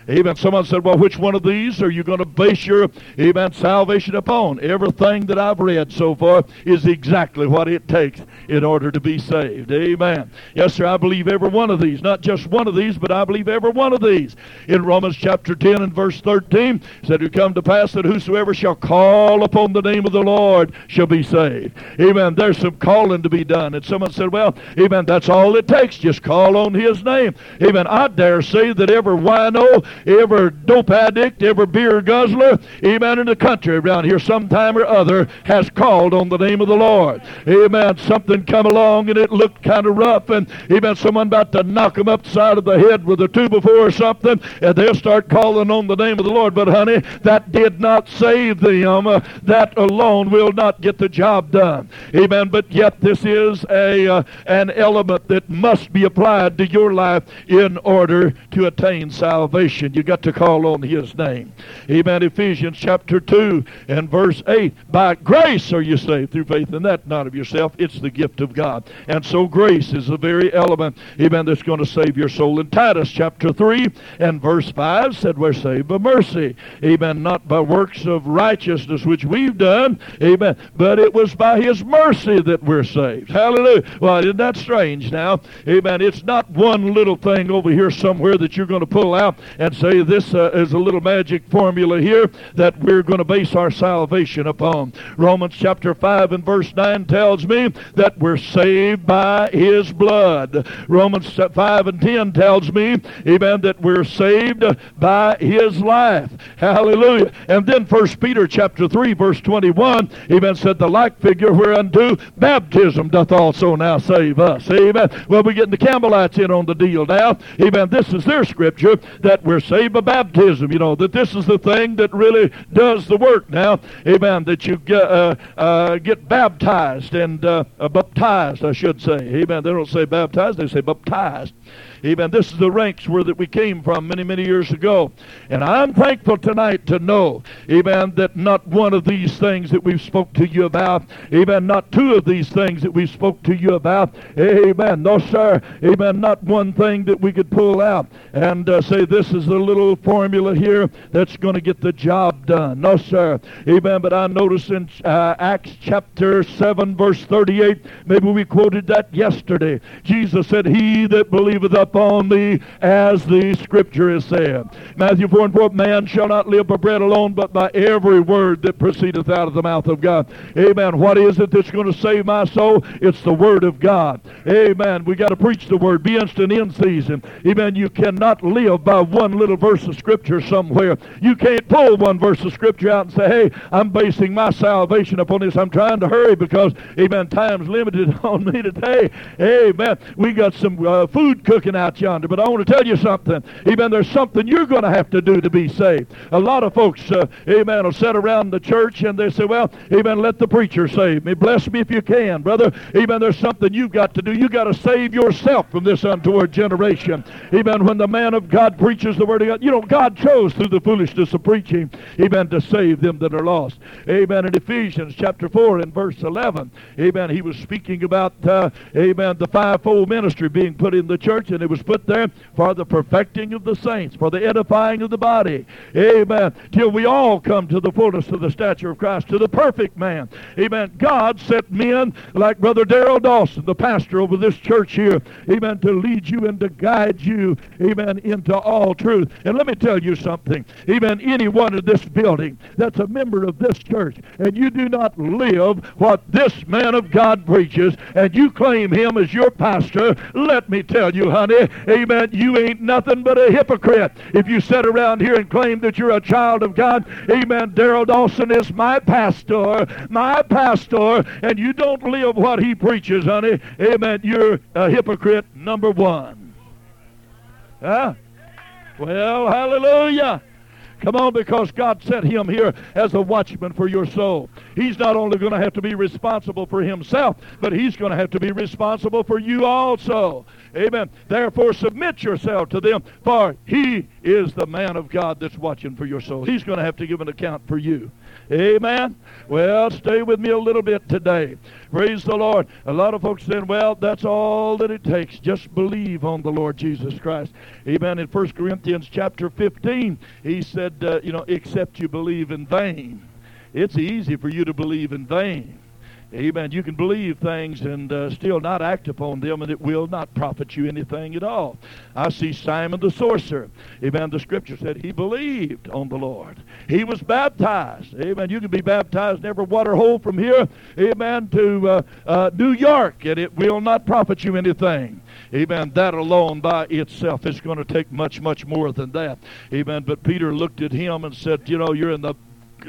Amen. Someone said, well, which one of these are you going to base your, amen, salvation upon? Everything that I've read so far is exactly what it takes in order to be saved. Amen. Yes, sir, I believe every one of these. Not just one of these, but I believe every one of these. In Romans chapter 10 and verse 13, said it come to pass that whosoever shall call upon the name of the Lord shall be saved. Amen. There's some calling to be done. And someone said, well, amen, that's all it takes. Just call on his name. Amen. I dare say that every wino every dope addict, every beer guzzler, amen, in the country around here sometime or other has called on the name of the Lord. Amen. Something come along and it looked kind of rough and, amen, someone about to knock them upside of the head with a two before or something and they'll start calling on the name of the Lord. But honey, that did not save them. Uh, that alone will not get the job done. Amen. But yet this is a uh, an element that must be applied to your life in order to attain salvation. Salvation, you got to call on his name. Amen. Ephesians chapter 2 and verse 8. By grace are you saved through faith, and that not of yourself. It's the gift of God. And so grace is the very element, amen, that's going to save your soul. In Titus chapter 3 and verse 5 said we're saved by mercy. Amen. Not by works of righteousness which we've done. Amen. But it was by his mercy that we're saved. Hallelujah. Well, isn't that strange now? Amen. It's not one little thing over here somewhere that you're going to pull out and say this uh, is a little magic formula here that we're going to base our salvation upon. Romans chapter 5 and verse 9 tells me that we're saved by his blood. Romans 5 and 10 tells me, amen, that we're saved by his life. Hallelujah. And then First Peter chapter 3 verse 21, amen, said the like figure whereunto baptism doth also now save us. Amen. Well, we're getting the Campbellites in on the deal now. Amen. This is their scripture that we're saved by baptism. You know, that this is the thing that really does the work now. Amen. That you get, uh, uh, get baptized and uh, baptized, I should say. Amen. They don't say baptized, they say baptized. Amen. This is the ranks where that we came from many, many years ago. And I'm thankful tonight to know, amen, that not one of these things that we've spoke to you about, amen, not two of these things that we spoke to you about, amen, no sir, amen, not one thing that we could pull out and uh, say this is the little formula here that's going to get the job done. No sir, amen, but I notice in uh, Acts chapter 7 verse 38, maybe we quoted that yesterday. Jesus said, he that believeth upon me, as the scripture is said. Matthew 4 and 4, man shall not live by bread alone, but by every word that proceedeth out of the mouth of God. Amen. What is it that's going to save my soul? It's the word of God. Amen. We got to preach the word. Be instant in season. Amen. You cannot live by one little verse of scripture somewhere. You can't pull one verse of scripture out and say, hey, I'm basing my salvation upon this. I'm trying to hurry because, amen, time's limited on me today. Amen. We got some uh, food cooking out yonder. But I want to tell you something. Amen. There's something you're going to have to do to be saved. A lot of folks, uh, amen, will sit around the church and they say, well, amen, let the preacher save me. Bless me if you can, brother. Amen. There's something you've got to do. You've got to save yourself from this untoward generation. Amen. When the man of God preaches the word of God, you know, God chose through the foolishness of preaching, amen, to save them that are lost. Amen. In Ephesians chapter 4 and verse 11, amen, he was speaking about, uh, amen, the fivefold ministry being put in the church and it was put there for the perfecting of the saints, for the edifying of the body. Amen. Till we all come to the fullness of the stature of Christ, to the perfect man. Amen. God set men like Brother Darrell Dawson, the pastor over this church here, amen, to lead you and to guide you, amen, into all truth. And let me tell you something. Amen. Anyone in this building that's a member of this church and you do not live what this man of God preaches and you claim him as your pastor, let me tell you, honey, amen, you ain't nothing but a hypocrite. If you sit around here and claim that you're a child of God, amen, Darrell Dawson is my pastor, my pastor, and you don't live what he preaches, honey, amen, you're a hypocrite number one. Huh? Well, hallelujah. Come on, because God set him here as a watchman for your soul. He's not only going to have to be responsible for himself, but he's going to have to be responsible for you also. Amen. Therefore, submit yourself to them, for he is the man of God that's watching for your soul. He's going to have to give an account for you. Amen. Well, stay with me a little bit today. Praise the Lord. A lot of folks saying, well, that's all that it takes. Just believe on the Lord Jesus Christ. Amen. In 1 Corinthians chapter 15, he said, uh, you know, except you believe in vain. It's easy for you to believe in vain. Amen. You can believe things and uh, still not act upon them, and it will not profit you anything at all. I see Simon the sorcerer. Amen. The scripture said he believed on the Lord. He was baptized. Amen. You can be baptized in every water hole from here, amen, to uh, uh, New York, and it will not profit you anything. Amen. That alone by itself is going to take much, much more than that. Amen. But Peter looked at him and said, You know, you're in the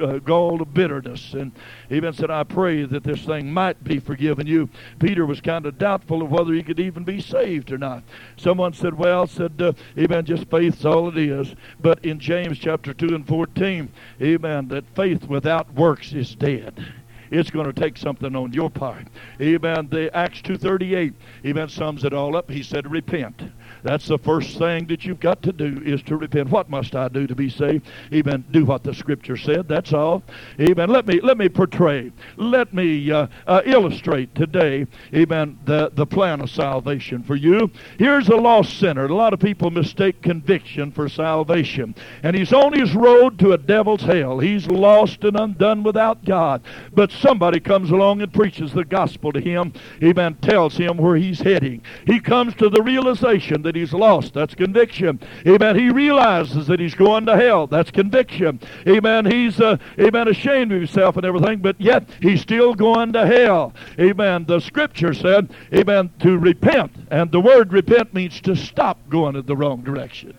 uh, gall of bitterness. And even said, I pray that this thing might be forgiven you. Peter was kind of doubtful of whether he could even be saved or not. Someone said, well, said, uh, amen, just faith's all it is. But in James chapter 2 and 14, amen, that faith without works is dead it's going to take something on your part. Amen. The Acts 2.38, amen, sums it all up. He said, repent. That's the first thing that you've got to do is to repent. What must I do to be saved? Amen. Do what the Scripture said. That's all. Amen. Let me let me portray. Let me uh, uh, illustrate today. Amen. The the plan of salvation for you. Here's a lost sinner. A lot of people mistake conviction for salvation, and he's on his road to a devil's hell. He's lost and undone without God. But somebody comes along and preaches the gospel to him. Amen. Tells him where he's heading. He comes to the realization that he's lost. That's conviction. Amen. He realizes that he's going to hell. That's conviction. Amen. He's, uh, amen, ashamed of himself and everything, but yet he's still going to hell. Amen. The scripture said, amen, to repent. And the word repent means to stop going in the wrong direction.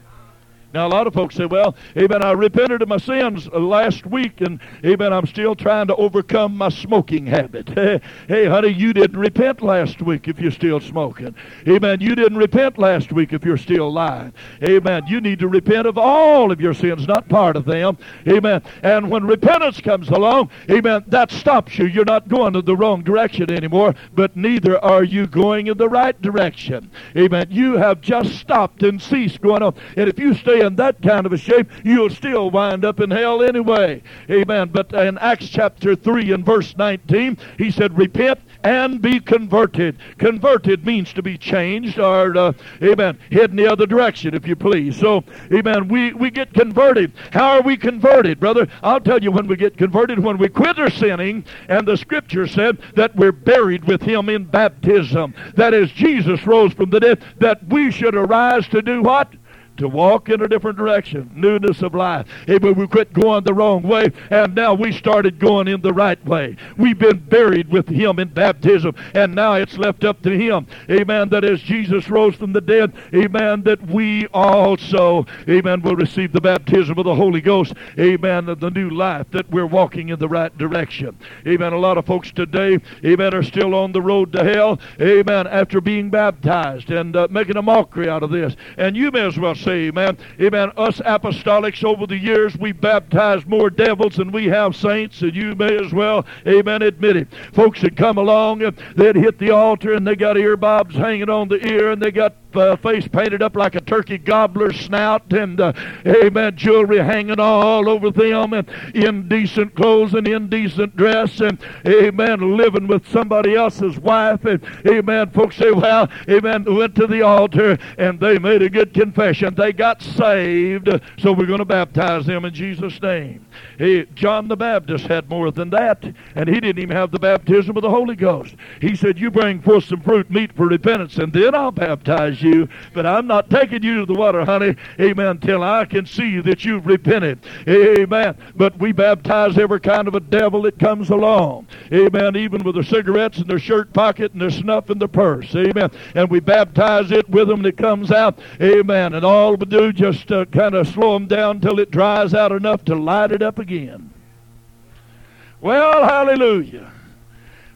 Now, a lot of folks say, well, amen, I repented of my sins last week, and amen, I'm still trying to overcome my smoking habit. hey, honey, you didn't repent last week if you're still smoking. Amen. You didn't repent last week if you're still lying. Amen. You need to repent of all of your sins, not part of them. Amen. And when repentance comes along, amen, that stops you. You're not going in the wrong direction anymore, but neither are you going in the right direction. Amen. You have just stopped and ceased going on. And if you stay in that kind of a shape, you'll still wind up in hell anyway. Amen. But in Acts chapter 3 and verse 19, he said, Repent and be converted. Converted means to be changed or, uh, amen, head in the other direction, if you please. So, amen, we, we get converted. How are we converted, brother? I'll tell you when we get converted, when we quit our sinning, and the scripture said that we're buried with him in baptism. That is, Jesus rose from the dead, that we should arise to do what? To walk in a different direction, newness of life. Amen. We quit going the wrong way, and now we started going in the right way. We've been buried with Him in baptism, and now it's left up to Him. Amen. That as Jesus rose from the dead, amen, that we also, amen, will receive the baptism of the Holy Ghost. Amen. Of the new life, that we're walking in the right direction. Amen. A lot of folks today, amen, are still on the road to hell. Amen. After being baptized and uh, making a mockery out of this. And you may as well say amen. Amen. Us apostolics over the years, we baptized more devils than we have saints, and you may as well, amen, admit it. Folks that come along, they'd hit the altar and they got earbobs hanging on the ear and they got uh, face painted up like a turkey gobbler snout and uh, amen jewelry hanging all over them and indecent clothes and indecent dress and amen living with somebody else's wife and amen folks say well amen went to the altar and they made a good confession. They got saved. So we're going to baptize them in Jesus name. Hey, John the Baptist had more than that, and he didn't even have the baptism of the Holy Ghost. He said, You bring forth some fruit meet for repentance, and then I'll baptize you. But I'm not taking you to the water, honey, amen, till I can see that you've repented. Amen. But we baptize every kind of a devil that comes along. Amen. Even with their cigarettes in their shirt pocket and their snuff in their purse. Amen. And we baptize it with them that comes out. Amen. And all we do just uh, kind of slow them down till it dries out enough to light it up again. Well, hallelujah.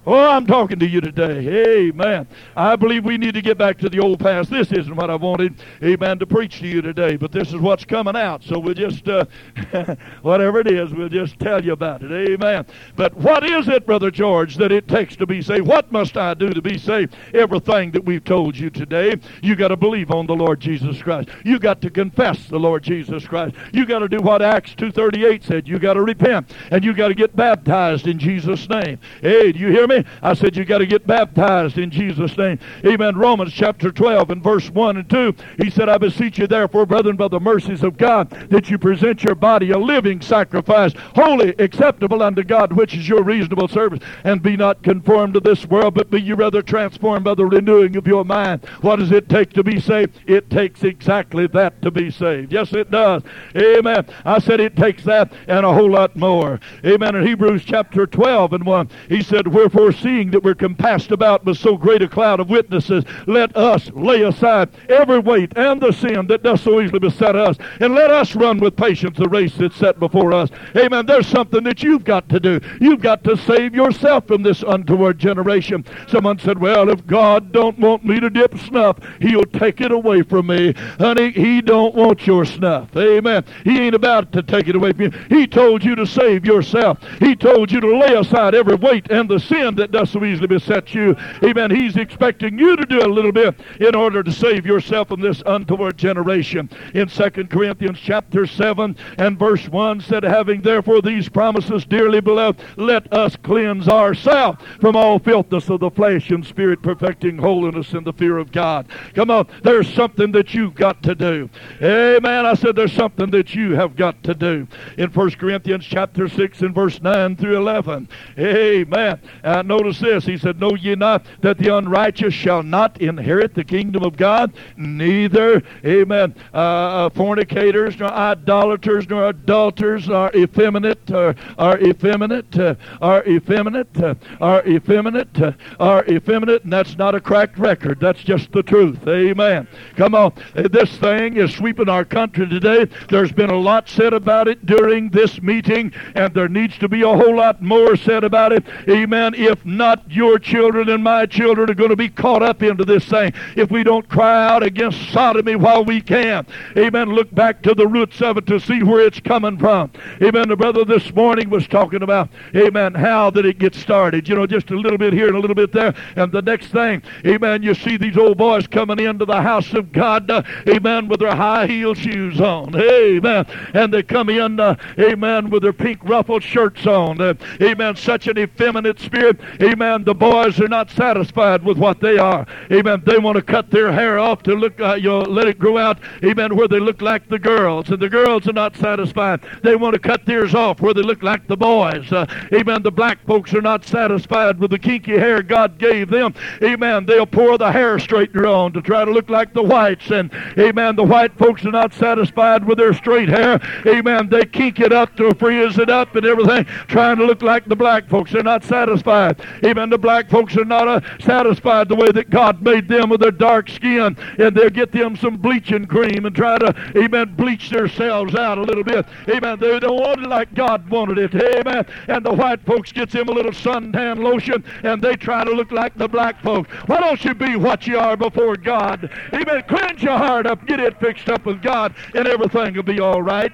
Oh, I'm talking to you today. Amen. I believe we need to get back to the old past. This isn't what I wanted, amen, to preach to you today, but this is what's coming out. So we'll just, uh, whatever it is, we'll just tell you about it. Amen. But what is it, Brother George, that it takes to be saved? What must I do to be saved? Everything that we've told you today, you got to believe on the Lord Jesus Christ. You got to confess the Lord Jesus Christ. You got to do what Acts 2.38 said. You got to repent, and you got to get baptized in Jesus' name. Hey, do you hear me? Me? I said, you got to get baptized in Jesus' name. Amen. Romans chapter 12 and verse 1 and 2. He said, I beseech you therefore, brethren, by the mercies of God, that you present your body a living sacrifice, holy, acceptable unto God, which is your reasonable service. And be not conformed to this world, but be you rather transformed by the renewing of your mind. What does it take to be saved? It takes exactly that to be saved. Yes, it does. Amen. I said it takes that and a whole lot more. Amen. In Hebrews chapter 12 and 1, he said, Wherefore foreseeing that we're compassed about with so great a cloud of witnesses, let us lay aside every weight and the sin that does so easily beset us, and let us run with patience the race that's set before us. Amen. There's something that you've got to do. You've got to save yourself from this untoward generation. Someone said, well, if God don't want me to dip snuff, he'll take it away from me. Honey, he don't want your snuff. Amen. He ain't about to take it away from you. He told you to save yourself. He told you to lay aside every weight and the sin sin that does so easily beset you. Amen. He's expecting you to do a little bit in order to save yourself from this untoward generation. In 2 Corinthians chapter 7 and verse 1 said, Having therefore these promises, dearly beloved, let us cleanse ourselves from all filthiness of the flesh and spirit, perfecting holiness in the fear of God. Come on, there's something that you've got to do. Amen. I said there's something that you have got to do. In 1 Corinthians chapter 6 and verse 9 through 11. Amen. Uh, notice this. He said, Know ye not that the unrighteous shall not inherit the kingdom of God? Neither, amen, uh, uh fornicators, nor idolaters, nor adulterers, nor effeminate, or are effeminate, uh, are effeminate, uh, are effeminate, uh, are effeminate, and that's not a cracked record. That's just the truth. Amen. Come on. This thing is sweeping our country today. There's been a lot said about it during this meeting, and there needs to be a whole lot more said about it. Amen. If not, your children and my children are going to be caught up into this thing if we don't cry out against sodomy while we can. Amen. Look back to the roots of it to see where it's coming from. Amen. The brother this morning was talking about, amen, how did it get started? You know, just a little bit here and a little bit there. And the next thing, amen, you see these old boys coming into the house of God, uh, amen, with their high heel shoes on. Amen. And they come in, uh, amen, with their pink ruffled shirts on. Uh, amen. Such an effeminate spirit. Amen. The boys are not satisfied with what they are. Amen. They want to cut their hair off to look, uh, you know, let it grow out. Amen. Where they look like the girls. And the girls are not satisfied. They want to cut theirs off where they look like the boys. Uh, amen. The black folks are not satisfied with the kinky hair God gave them. Amen. They'll pour the hair straightener on to try to look like the whites. And, amen, the white folks are not satisfied with their straight hair. Amen. They kink it up to frizz it up and everything, trying to look like the black folks. They're not satisfied. Amen. The black folks are not uh, satisfied the way that God made them with their dark skin. And they'll get them some bleaching cream and try to, amen, bleach themselves out a little bit. Amen. They don't want it like God wanted it. Amen. And the white folks gets them a little suntan lotion and they try to look like the black folks. Why don't you be what you are before God? Amen. Cleanse your heart up. Get it fixed up with God and everything will be all right.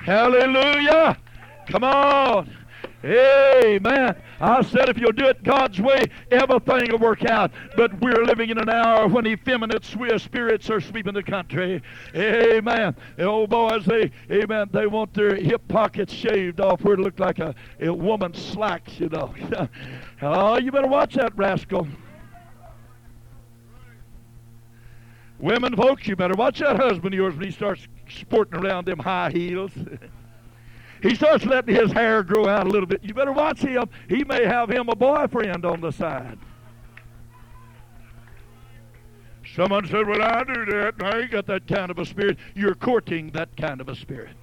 Hallelujah. Come on. Amen. I said if you'll do it God's way, everything will work out. But we're living in an hour when effeminate spirits are sweeping the country. Amen. The old boys, they, amen, they want their hip pockets shaved off where it look like a, a woman's slacks, you know. oh, you better watch that rascal. Women, folks, you better watch that husband of yours when he starts sporting around them high heels. he starts letting his hair grow out a little bit. You better watch him. He may have him a boyfriend on the side. Someone said, Well, I do that. I ain't got that kind of a spirit. You're courting that kind of a spirit.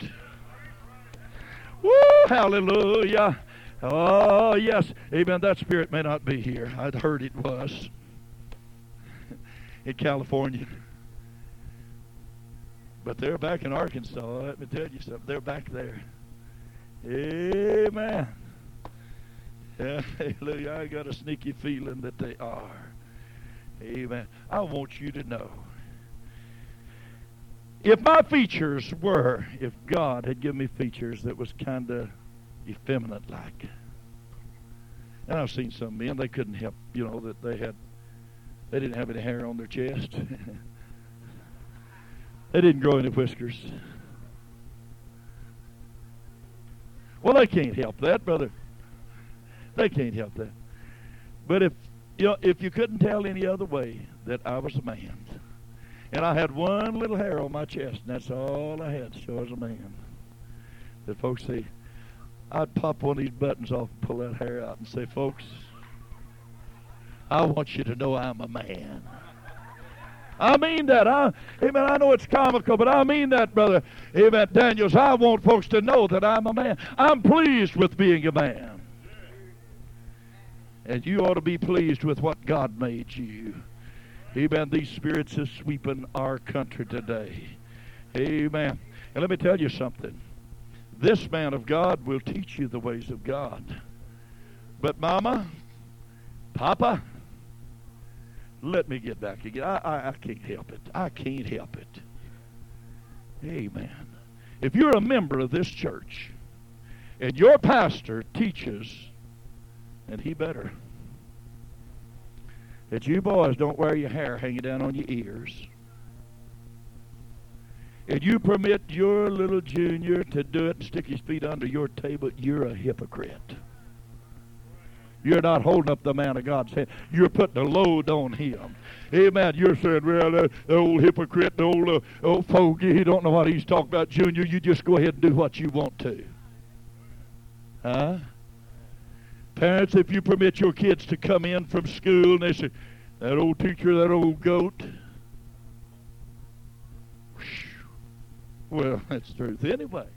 Woo, hallelujah. Oh, yes. Amen. That spirit may not be here. I'd heard it was in California. But they're back in Arkansas. Let me tell you something. They're back there. Amen. Hallelujah. I got a sneaky feeling that they are. Amen. I want you to know. If my features were, if God had given me features that was kind of effeminate like, and I've seen some men, they couldn't help, you know, that they had, they didn't have any hair on their chest. they didn't grow any whiskers. Well, they can't help that, brother. They can't help that. But if you know, if you couldn't tell any other way that I was a man, and I had one little hair on my chest, and that's all I had so I was a man, that folks say, I'd pop one of these buttons off and pull that hair out and say, folks, I want you to know I'm a man. I mean that. I, amen. I know it's comical, but I mean that, brother. Amen. Daniels, I want folks to know that I'm a man. I'm pleased with being a man. And you ought to be pleased with what God made you. Amen. These spirits are sweeping our country today. Amen. And let me tell you something. This man of God will teach you the ways of God. But, Mama, Papa, let me get back again. I, I, I can't help it. I can't help it. Amen. If you're a member of this church and your pastor teaches And he better. That you boys don't wear your hair hanging down on your ears. And you permit your little junior to do it and stick his feet under your table, you're a hypocrite. You're not holding up the man of God's hand. You're putting a load on him. Amen. You're saying, well, the, the old hypocrite, the old, uh, old fogey, he don't know what he's talking about, Junior. You just go ahead and do what you want to. Huh? Parents, if you permit your kids to come in from school and they say, that old teacher, that old goat. Well, that's the truth anyway.